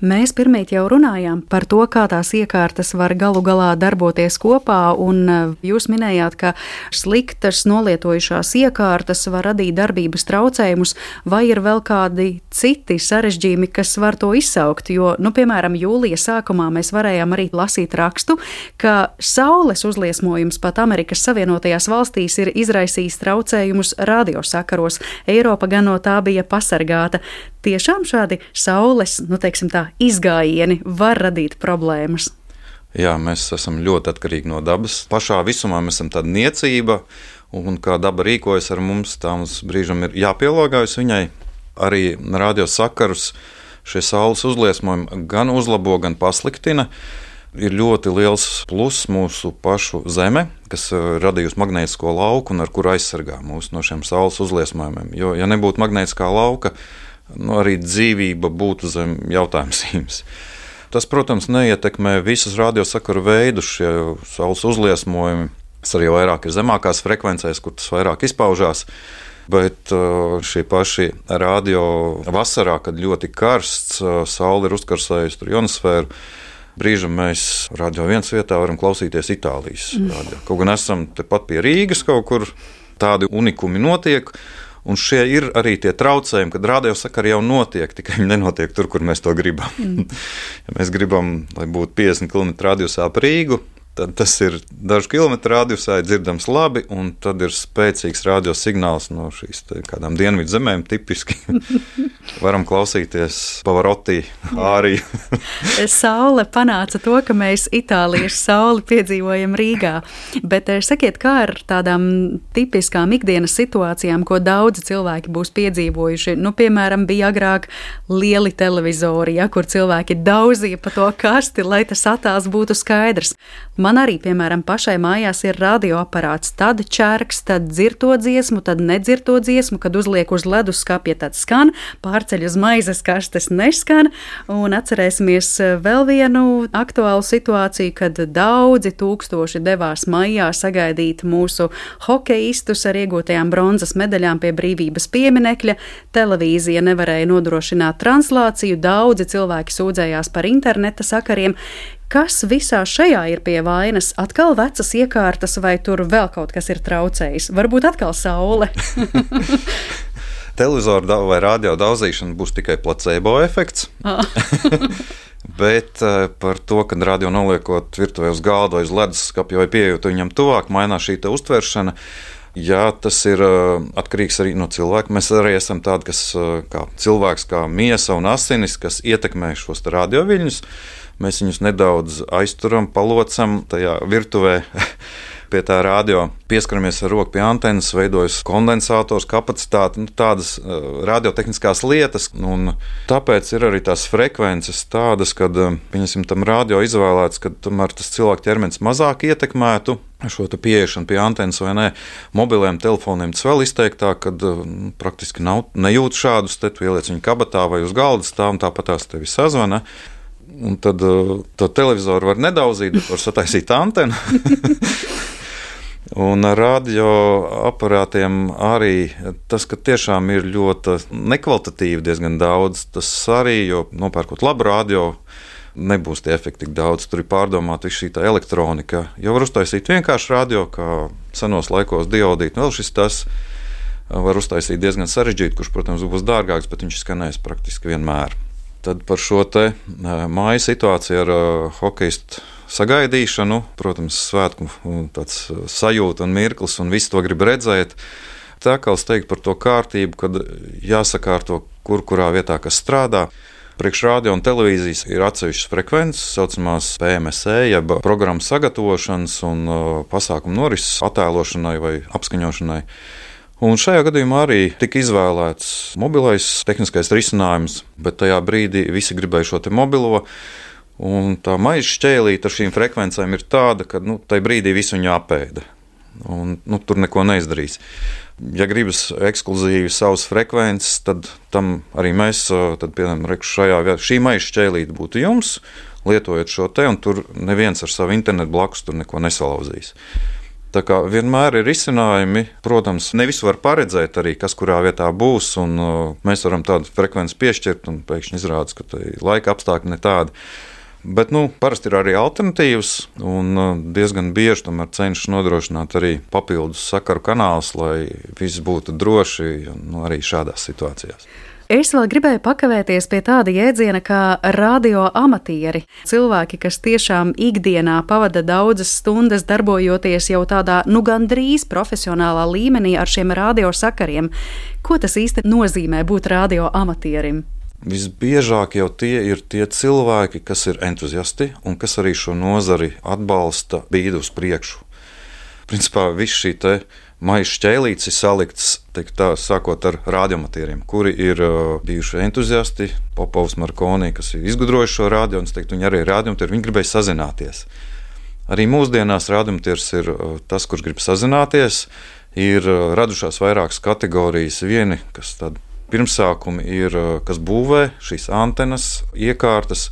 Mēs pirmīt jau runājām par to, kā tās iekārtas var galu galā darboties kopā, un e, jūs minējāt, ka sliktas nolietojušās iekārtas var radīt darbības traucējumus, vai ir vēl kādi citi sarežģījumi, kas var to izsaukt, jo, nu, piemēram, jūlija sākumā mēs varējām arī lasīt rakstu, ka saules uzliesmojums pat Amerikas Savienotajās valstīs ir izraisījis traucējumus radiosakaros. Eiropa gan no tā bija pasargāta tiešām šādi saules nu, teiksim, tā, izgājieni var radīt problēmas. Jā, mēs esam ļoti atkarīgi no dabas. Pašā visumā mēs esam tāda niecība, un kā daba rīkojas ar mums, tā mums brīžam ir jāpielāgojas viņai. Arī radiosakarus šie saules uzliesmojumi gan uzlabo, gan pasliktina. Ir ļoti liels pluss mūsu pašu zeme, kas eh, radījusi magnētisko lauku un ar kuru aizsargā mūs no šiem saules uzliesmojumiem. Jo, ja nebūtu magnētiskā lauka, nu, arī dzīvība būtu zem jautājuma zīmes. Tas, protams, neietekmē visus radiosakaru veidus, šie saules uzliesmojumi. Tas arī vairāk ir zemākās frekvencēs, kur tas vairāk izpaužās. Bet uh, šie paši radio vasarā, kad ļoti karsts, uh, saule ir uzkarsējusi ionosfēru, brīžam mēs radio viens vietā varam klausīties Itālijas mm. radio. Kaut gan esam tepat pie Rīgas kaut kur, tādi unikumi notiek. Un šie ir arī tie traucējumi, kad radiosakari jau notiek, tikai viņi nenotiek tur, kur mēs to gribam. Mm. [LAUGHS] ja mēs gribam, lai būtu 50 km radiusā ap Rīgu, tad tas ir dažu kilometru radiusā, dzirdams labi, un tad ir spēcīgs radiosignāls no šīs kādām dienvidu zemēm, tipiski. [LAUGHS] Varam klausīties Pavarotī arī. [LAUGHS] saule panāca to, ka mēs Itālijas sauli piedzīvojam Rīgā, bet eh, sakiet, kā ar tādām tipiskām ikdienas situācijām, ko daudzi cilvēki būs piedzīvojuši? Nu, piemēram, bija agrāk lieli televizori, ja, kur cilvēki daudzīja pa to kasti, lai tas attēls būtu skaidrs Man arī, piemēram, pašai mājās ir radioaparāts. Tad čērks, tad dzirto dziesmu, tad nedzirto dziesmu, kad uzliek uz leduskapja, tad skan, pārceļ uz maizes kastes neskan. Un atcerēsimies eh, vēl vienu aktuālu situāciju, kad daudzi tūkstoši devās maijā sagaidīt mūsu hokeistus ar iegūtajām bronzas medaļām pie brīvības pieminekļa. Televīzija nevarēja nodrošināt translāciju, daudzi cilvēki sūdzējās par interneta sakariem. Kas visā šajā ir pie vainas? Atkal vecas iekārtas, vai tur vēl kaut kas ir traucējis? Varbūt atkal saule. [LAUGHS] Televizoru vai radio daudzīšana būs tikai placebo efekts. Ah. [LAUGHS] Bet uh, par to, ka radio noliekot virtuvē uz galda uz leduskapja vai pieejot viņam tuvāk, mainās šī uztveršana. Jā, tas ir uh, atkarīgs arī no cilvēka. Mēs arī esam tādi, kas uh, kā cilvēks, kā miesa un asinis, kas ietekmē šos radioviļņus. Mēs viņus nedaudz aizturam, palocam tajā virtuvē. [LAUGHS] pie tā radio, pieskaramies ar roku pie antenas, veidojas kondensators, kapacitāte, nu, tādas uh, radiotehniskās lietas. Un tāpēc ir arī tās frekvences tādas, kad uh, tam radio izvēlēts, ka tomēr tas cilvēka ķermenis mazāk ietekmētu šo pieiešanu pie antenas vai nē. Mobiliem telefoniem tas vēl izteiktāk, kad uh, praktiski nav, nejūt šādus te, tu ieliec viņu kabatā vai uz galda stāv un tāpat tās tevi sazvana. Un tad uh, to televizoru var nedaudzīt, bet var sataisīt antenu. [LAUGHS] Un ar radioaparātiem arī tas, ka tiešām ir ļoti nekvalitatīvi diezgan daudz. Tas arī, jo nopērkot labu radio, nebūs tie efekti tik daudz. Tur ir pārdomāta viss šī elektronika. Jo var uztaisīt vienkārši radio, kā senos laikos diodīt. Vēl šis tas var uztaisīt diezgan sarežģīti, kurš, protams, būs dārgāks, bet viņš skanēs praktiski vienmēr. Tad par šo te māju situāciju ar hokeistu sagaidīšanu, protams, svētku sajūta un mirklis, un visi to grib redzēt. Tā kā es teiktu par to kārtību, kad jāsakārto, kur kurā vietā kas strādā. Priekšrādio un televīzijas ir atsevišķas frekvences, tā saucamās PMSE, jeb programmu sagatavošanas un pasākumu norises attēlošanai vai apskaņošanai. Un šajā gadījumā arī tika izvēlēts mobilais tehniskais risinājums, bet tajā brīdī visi gribēja šo mobilo. Un tā maize šķēlīte ar šīm frekvencēm ir tāda, ka nu, tajā brīdī visu viņu apēda. Un, nu, tur neko neizdarīs. Ja gribas ekskluzīvi savas frekvences, tad tam arī mēs, tad, piemēram, šajā šī maize šķēlīte būtu jums, lietojot šo te, un tur neviens ar savu internetu blakus neko nesalauzīs. Tā kā vienmēr ir izcinājumi, protams, nevis var paredzēt arī, kas kurā vietā būs, un uh, mēs varam tādu frekvenci piešķirt, un pēkšņi izrādās, ka laika apstākļi ne tādi. Bet nu, parasti ir arī alternatīvas, un uh, diezgan bieži cenšas nodrošināt arī papildus sakaru kanālus, lai viss būtu droši nu, arī šādās situācijās. Es vēl gribēju pakavēties pie tāda jēdziena kā radioamatieri. Cilvēki, kas tiešām ikdienā pavada daudzas stundas darbojoties jau tādā, nu, gandrīz profesionālā līmenī ar šiem radiosakariem. Ko tas īsti nozīmē būt radioamatierim? Visbiežāk jau tie ir tie cilvēki, kas ir entuziasti un kas arī šo nozari atbalsta, bīda uz priekšu. Principā viss šī maisa šķēlītes ir salikts, tā, sākot ar radiomatieriem, kuri ir uh, bijuši entuziasti. Popovs Markonī, kas ir izgudrojuši šo radio, un teiktu, viņi arī ir radiomatieri, viņi gribēja sazināties. Arī mūsdienās radiomatiers ir uh, tas, kurš grib sazināties. Ir uh, radušās vairākas kategorijas. Vieni, kas tādi pirmsākumi ir, kas būvē šīs antenas, iekārtas,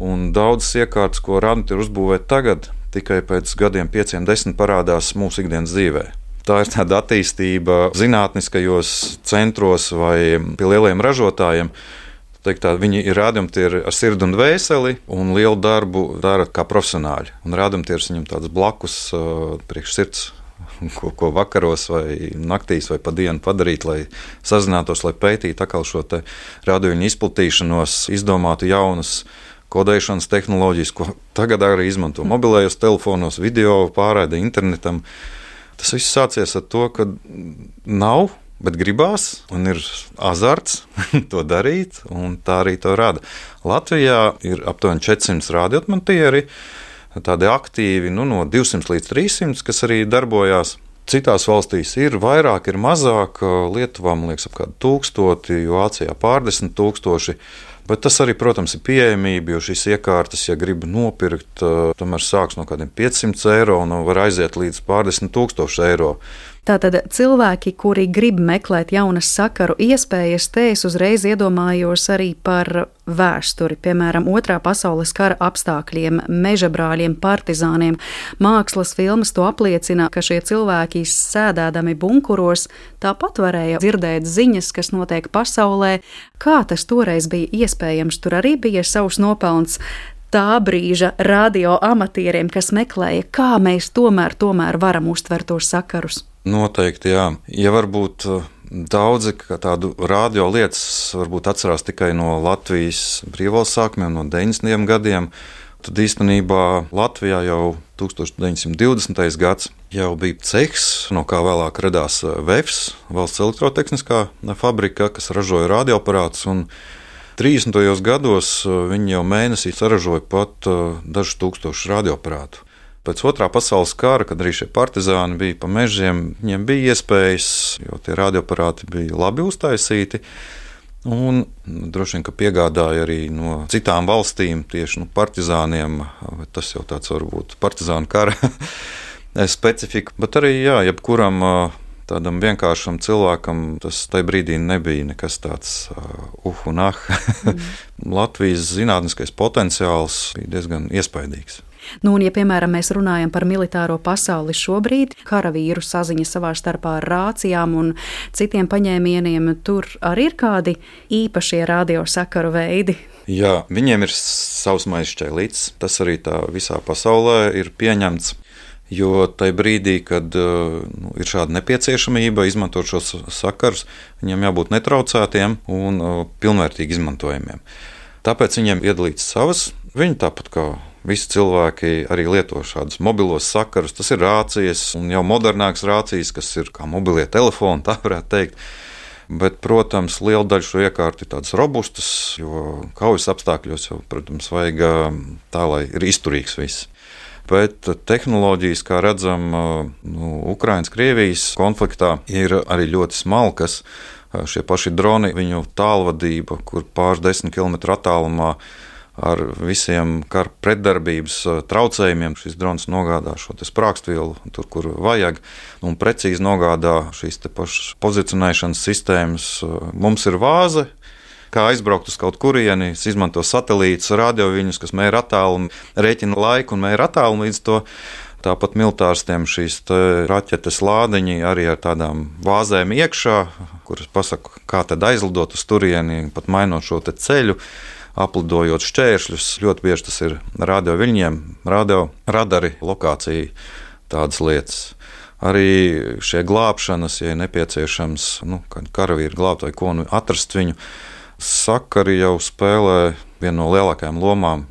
un daudzas iekārtas, ko radiomatieri uzbūvē tagad, tikai pēc gadiem, pieciem, desmit parādās mūsu ikdienas dzīvēm. Tā ir tāda attīstība zinātniskajos centros vai pie lieliem ražotājiem. Teikt, tā, viņi ir rādītāji ar sirdi un dvēseli, un lielu darbu dara kā profesionāļi. Un rādītājs viņam tāds blakus, uh, priekš sirds, ko, ko vakaros vai naktīs vai pa dienu padarīt, lai sazinātos, lai pētītu šo rādījumu izplatīšanos, izdomātu jaunas kodēšanas tehnoloģijas, ko tagad arī izmanto mobilajos telefonos, video pārraide internetam. Uh, Tas viss sācies ar to, ka nav, bet gribās, un ir azarts [LAUGHS] to darīt, un tā arī to rada. Latvijā ir aptuveni 400 radioatmantieri, tādi aktīvi, nu, no 200 līdz 300, kas arī darbojās. Citās valstīs ir vairāk, ir mazāk. Lietuvā, man liekas, apmēram tūkstoti, Vācijā pārdesmit tūkstoši. Bet tas arī, protams, ir pieejamība, jo šīs iekārtas, ja grib nopirkt, tomēr sāks no kādiem 500 eiro un var aiziet līdz pārdesmit tūkstošu eiro. Tātad cilvēki, kuri grib meklēt jaunas sakaru iespējas, te es uzreiz iedomājos arī par vēsturi, piemēram, Otrā pasaules kara apstākļiem, meža brāļiem, partizāniem. Mākslas filmas to apliecina, ka šie cilvēki sēdēdami bunkuros tāpat varēja dzirdēt ziņas, kas notiek pasaulē. Kā tas toreiz bija iespējams? Tur arī bija savs nopelns tā brīža radio amatieriem, kas meklēja, kā mēs tomēr, tomēr varam uztvert tos sakarus. Noteikti, jā. Ja varbūt uh, daudzi tādu radio lietas varbūt atcerās tikai no Latvijas brīvvalsts sākumiem, no 90. gadiem, tad īstenībā Latvijā jau 1920. gads jau bija cehs, no kā vēlāk radās uh, VEFS, valsts elektrotehniskā fabrika, kas ražoja radioaparātus. 30. gados uh, viņi jau mēnesī saražoja pat dažus tūkstošus radioaparātu. Pēc otrā pasaules kara, kad arī šie partizāni bija pa mežiem, viņiem bija iespējas, jo tie radioaparāti bija labi uztaisīti. Un nu, droši vien, ka piegādāja arī no citām valstīm tieši nu, partizāniem. Tas jau tāds varbūt partizānu kara [LAUGHS] specifika. Bet arī, jā, jebkuram tādam vienkāršam cilvēkam tas tajā brīdī nebija nekas tāds uh un ah. mm. Latvijas zinātniskais potenciāls bija diezgan iespaidīgs. Nu, un, ja, piemēram, mēs runājam par militāro pasauli šobrīd, karavīru saziņa savā starpā ar rācijām un citiem paņēmieniem, tur arī ir kādi īpašie radiosakaru veidi. Jā, viņiem ir savs maizšķēlīts. Tas arī tā visā pasaulē ir pieņemts. Jo tajā brīdī, kad uh, nu, ir šāda nepieciešamība izmantot šos sakarus, viņiem jābūt netraucētiem un uh, pilnvērtīgi izmantojamiem. Tāpēc viņiem iedalīts savas. Viņi tāpat kā Visi cilvēki arī lieto šādus mobilos sakarus. Tas ir rācijas, un jau modernākas rācijas, kas ir kā mobilie telefoni, tā varētu teikt. Bet, protams, liela daļa šo iekārtu ir tādas robustas, jo kaujas apstākļos jau, protams, vajag tā, lai ir izturīgs viss. Bet tehnoloģijas, kā redzam, nu, Ukraiņas-Krievijas konfliktā, ir arī ļoti smalkas. Šie paši droni, viņu tālvadība, kur pāris desmit km attālumā ar visiem kara pretdarbības uh, traucējumiem. Šis drons nogādā šo sprāgstvielu tur, kur vajag, un precīzi nogādā šīs pašas pozicionēšanas sistēmas. Uh, mums ir vāze. Kā aizbraukt uz kaut kurieni, izmanto satelītus, radioviņus, kas mēra attālumu, rēķina laiku un mēra attālumu līdz to. Tāpat militārstiem šīs raķetes lādiņi arī ar tādām vāzēm iekšā, kuras pasaka, kā tad aizlidot uz turieni, pat mainot šo ceļu aplidojot šķēršļus. Ļoti bieži tas ir radio viļņiem, radio radari, lokācija, tādas lietas. Arī šie glābšanas, ja nepieciešams, nu, kad karavīri glābt vai ko, nu, atrast viņu, sakari jau spēlē vienu no lielākajām lomām.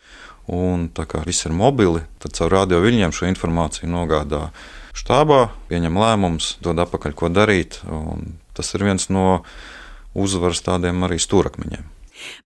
Un tā kā viss ir mobili, tad caur radio viļņiem šo informāciju nogādā štābā, pieņem lēmumus, dod atpakaļ, ko darīt. Tas ir viens no uzvaras tādiem arī stūrakmeņiem.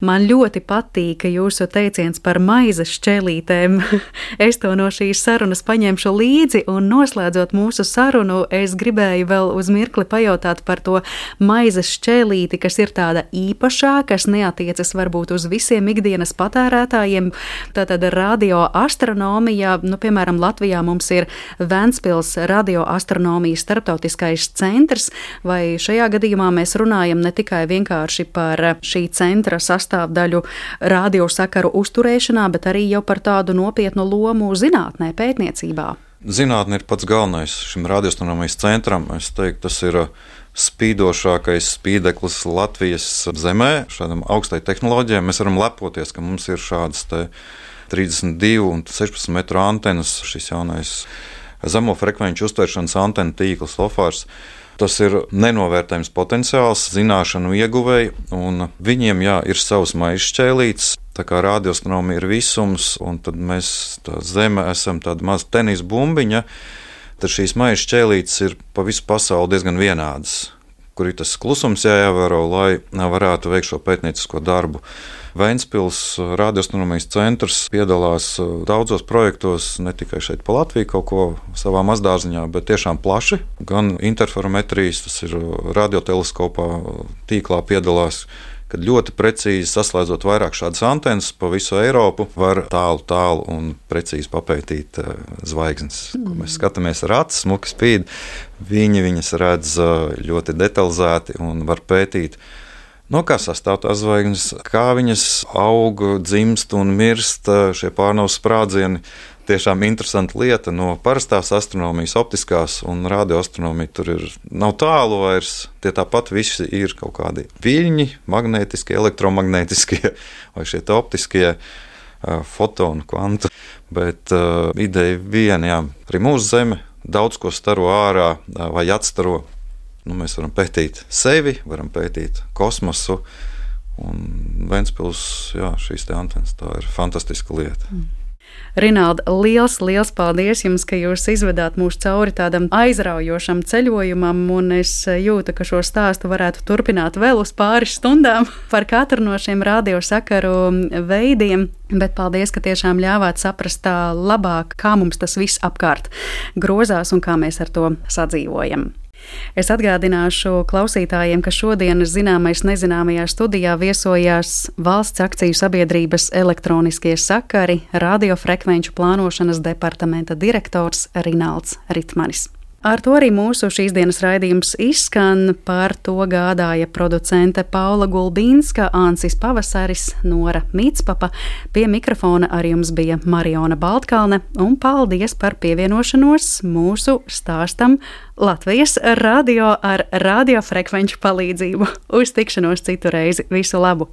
Man ļoti patīk jūsu teiciens par maizes šķēlītēm. [LAUGHS] es to no šīs sarunas paņemšu līdzi, un noslēdzot mūsu sarunu, es gribēju vēl uz mirkli pajautāt par to maizes šķēlīti, kas ir tāda īpašā, kas neatiecas varbūt uz visiem ikdienas patērētājiem. Tātad radioastronomija, nu, piemēram, Latvijā mums ir Ventspils radioastronomijas starptautiskais centrs, vai šajā gadījumā mēs runājam ne tikai vienkārši par šī centra sastāvdaļu radiosakaru uzturēšanā, bet arī jau par tādu nopietnu lomu zinātnē, pētniecībā. Zinātne ir pats galvenais šim radioastronomijas centram. Es teiktu, tas ir uh, spīdošākais spīdeklis Latvijas zemē, šādam augstai tehnoloģijai. Mēs varam lepoties, ka mums ir šādas 32 un 16 metru antenas, šis jaunais zemo frekvenču uztvēršanas antenu tīkls, LOFARS. Tas ir nenovērtējams potenciāls, zināšanu ieguvēji, un viņiem jā, ir savs maisa šķēlīts. Tā kā radioastronomija ir visums, un tad mēs Zeme esam tāda maza tenisa bumbiņa, tad šīs maisa šķēlītes ir pa visu pasauli diezgan vienādas. Kur ir tas klusums jāievēro, lai varētu veikt šo pētniecisko darbu. Vēnspils radioastronomijas centrs piedalās uh, daudzos projektos, ne tikai šeit pa Latviju kaut ko savā mazdārziņā, bet tiešām plaši. Gan interferometrijas, tas ir uh, radioteleskopā tīklā piedalās, kad ļoti precīzi saslēdzot vairāk šādas antenas pa visu Eiropu, var tālu, tālu un precīzi papētīt zvaigznes. Mm. Mēs skatāmies ar acu, smuki spīd. Viņi viņas redz ļoti detalizēti un var pētīt. No kā sastāv tās zvaigznes, kā viņas aug, dzimst un mirst, šie pārnavas sprādzieni tiešām interesanta lieta. No parastās astronomijas, optiskās un radioastronomija tur ir nav tālu vairs. Tie tāpat visi ir kaut kādi viļņi, magnētiskie, elektromagnētiskie [LAUGHS] vai šie optiskie. Fotonu, kvantu. Bet uh, ideja viena, jā, arī mūsu Zeme daudz ko staro ārā vai atstaro. Nu, mēs varam pētīt sevi, varam pētīt kosmosu. Un Vēnspils, jā, šīs antenas, tā ir fantastiska lieta. Mm. Rinalda, liels, liels paldies jums, ka jūs izvedāt mūs cauri tādam aizraujošam ceļojumam, un es jūtu, ka šo stāstu varētu turpināt vēl uz pāris stundām [LAUGHS] par katru no šiem radiosakaru veidiem. Bet paldies, ka tiešām ļāvāt saprast labāk, kā mums tas viss apkārt grozās un kā mēs ar to sadzīvojam. Es atgādināšu klausītājiem, ka šodienas zināmais nezināmajā studijā viesojās valsts akciju sabiedrības elektroniskie sakari radiofrekvenču plānošanas departamenta direktors Rināls Ritmanis. Ar to arī mūsu šīs dienas raidījums izskan. Par to gādāja producente Paula Gulbīnska, Ansis Pavasaris, Nora Mītspapa. Pie mikrofona ar jums bija Mariona Baltkalne, un paldies par pievienošanos mūsu stāstam Latvijas radio ar radiofrekvenču palīdzību. Uz tikšanos citu reizi. Visu labu!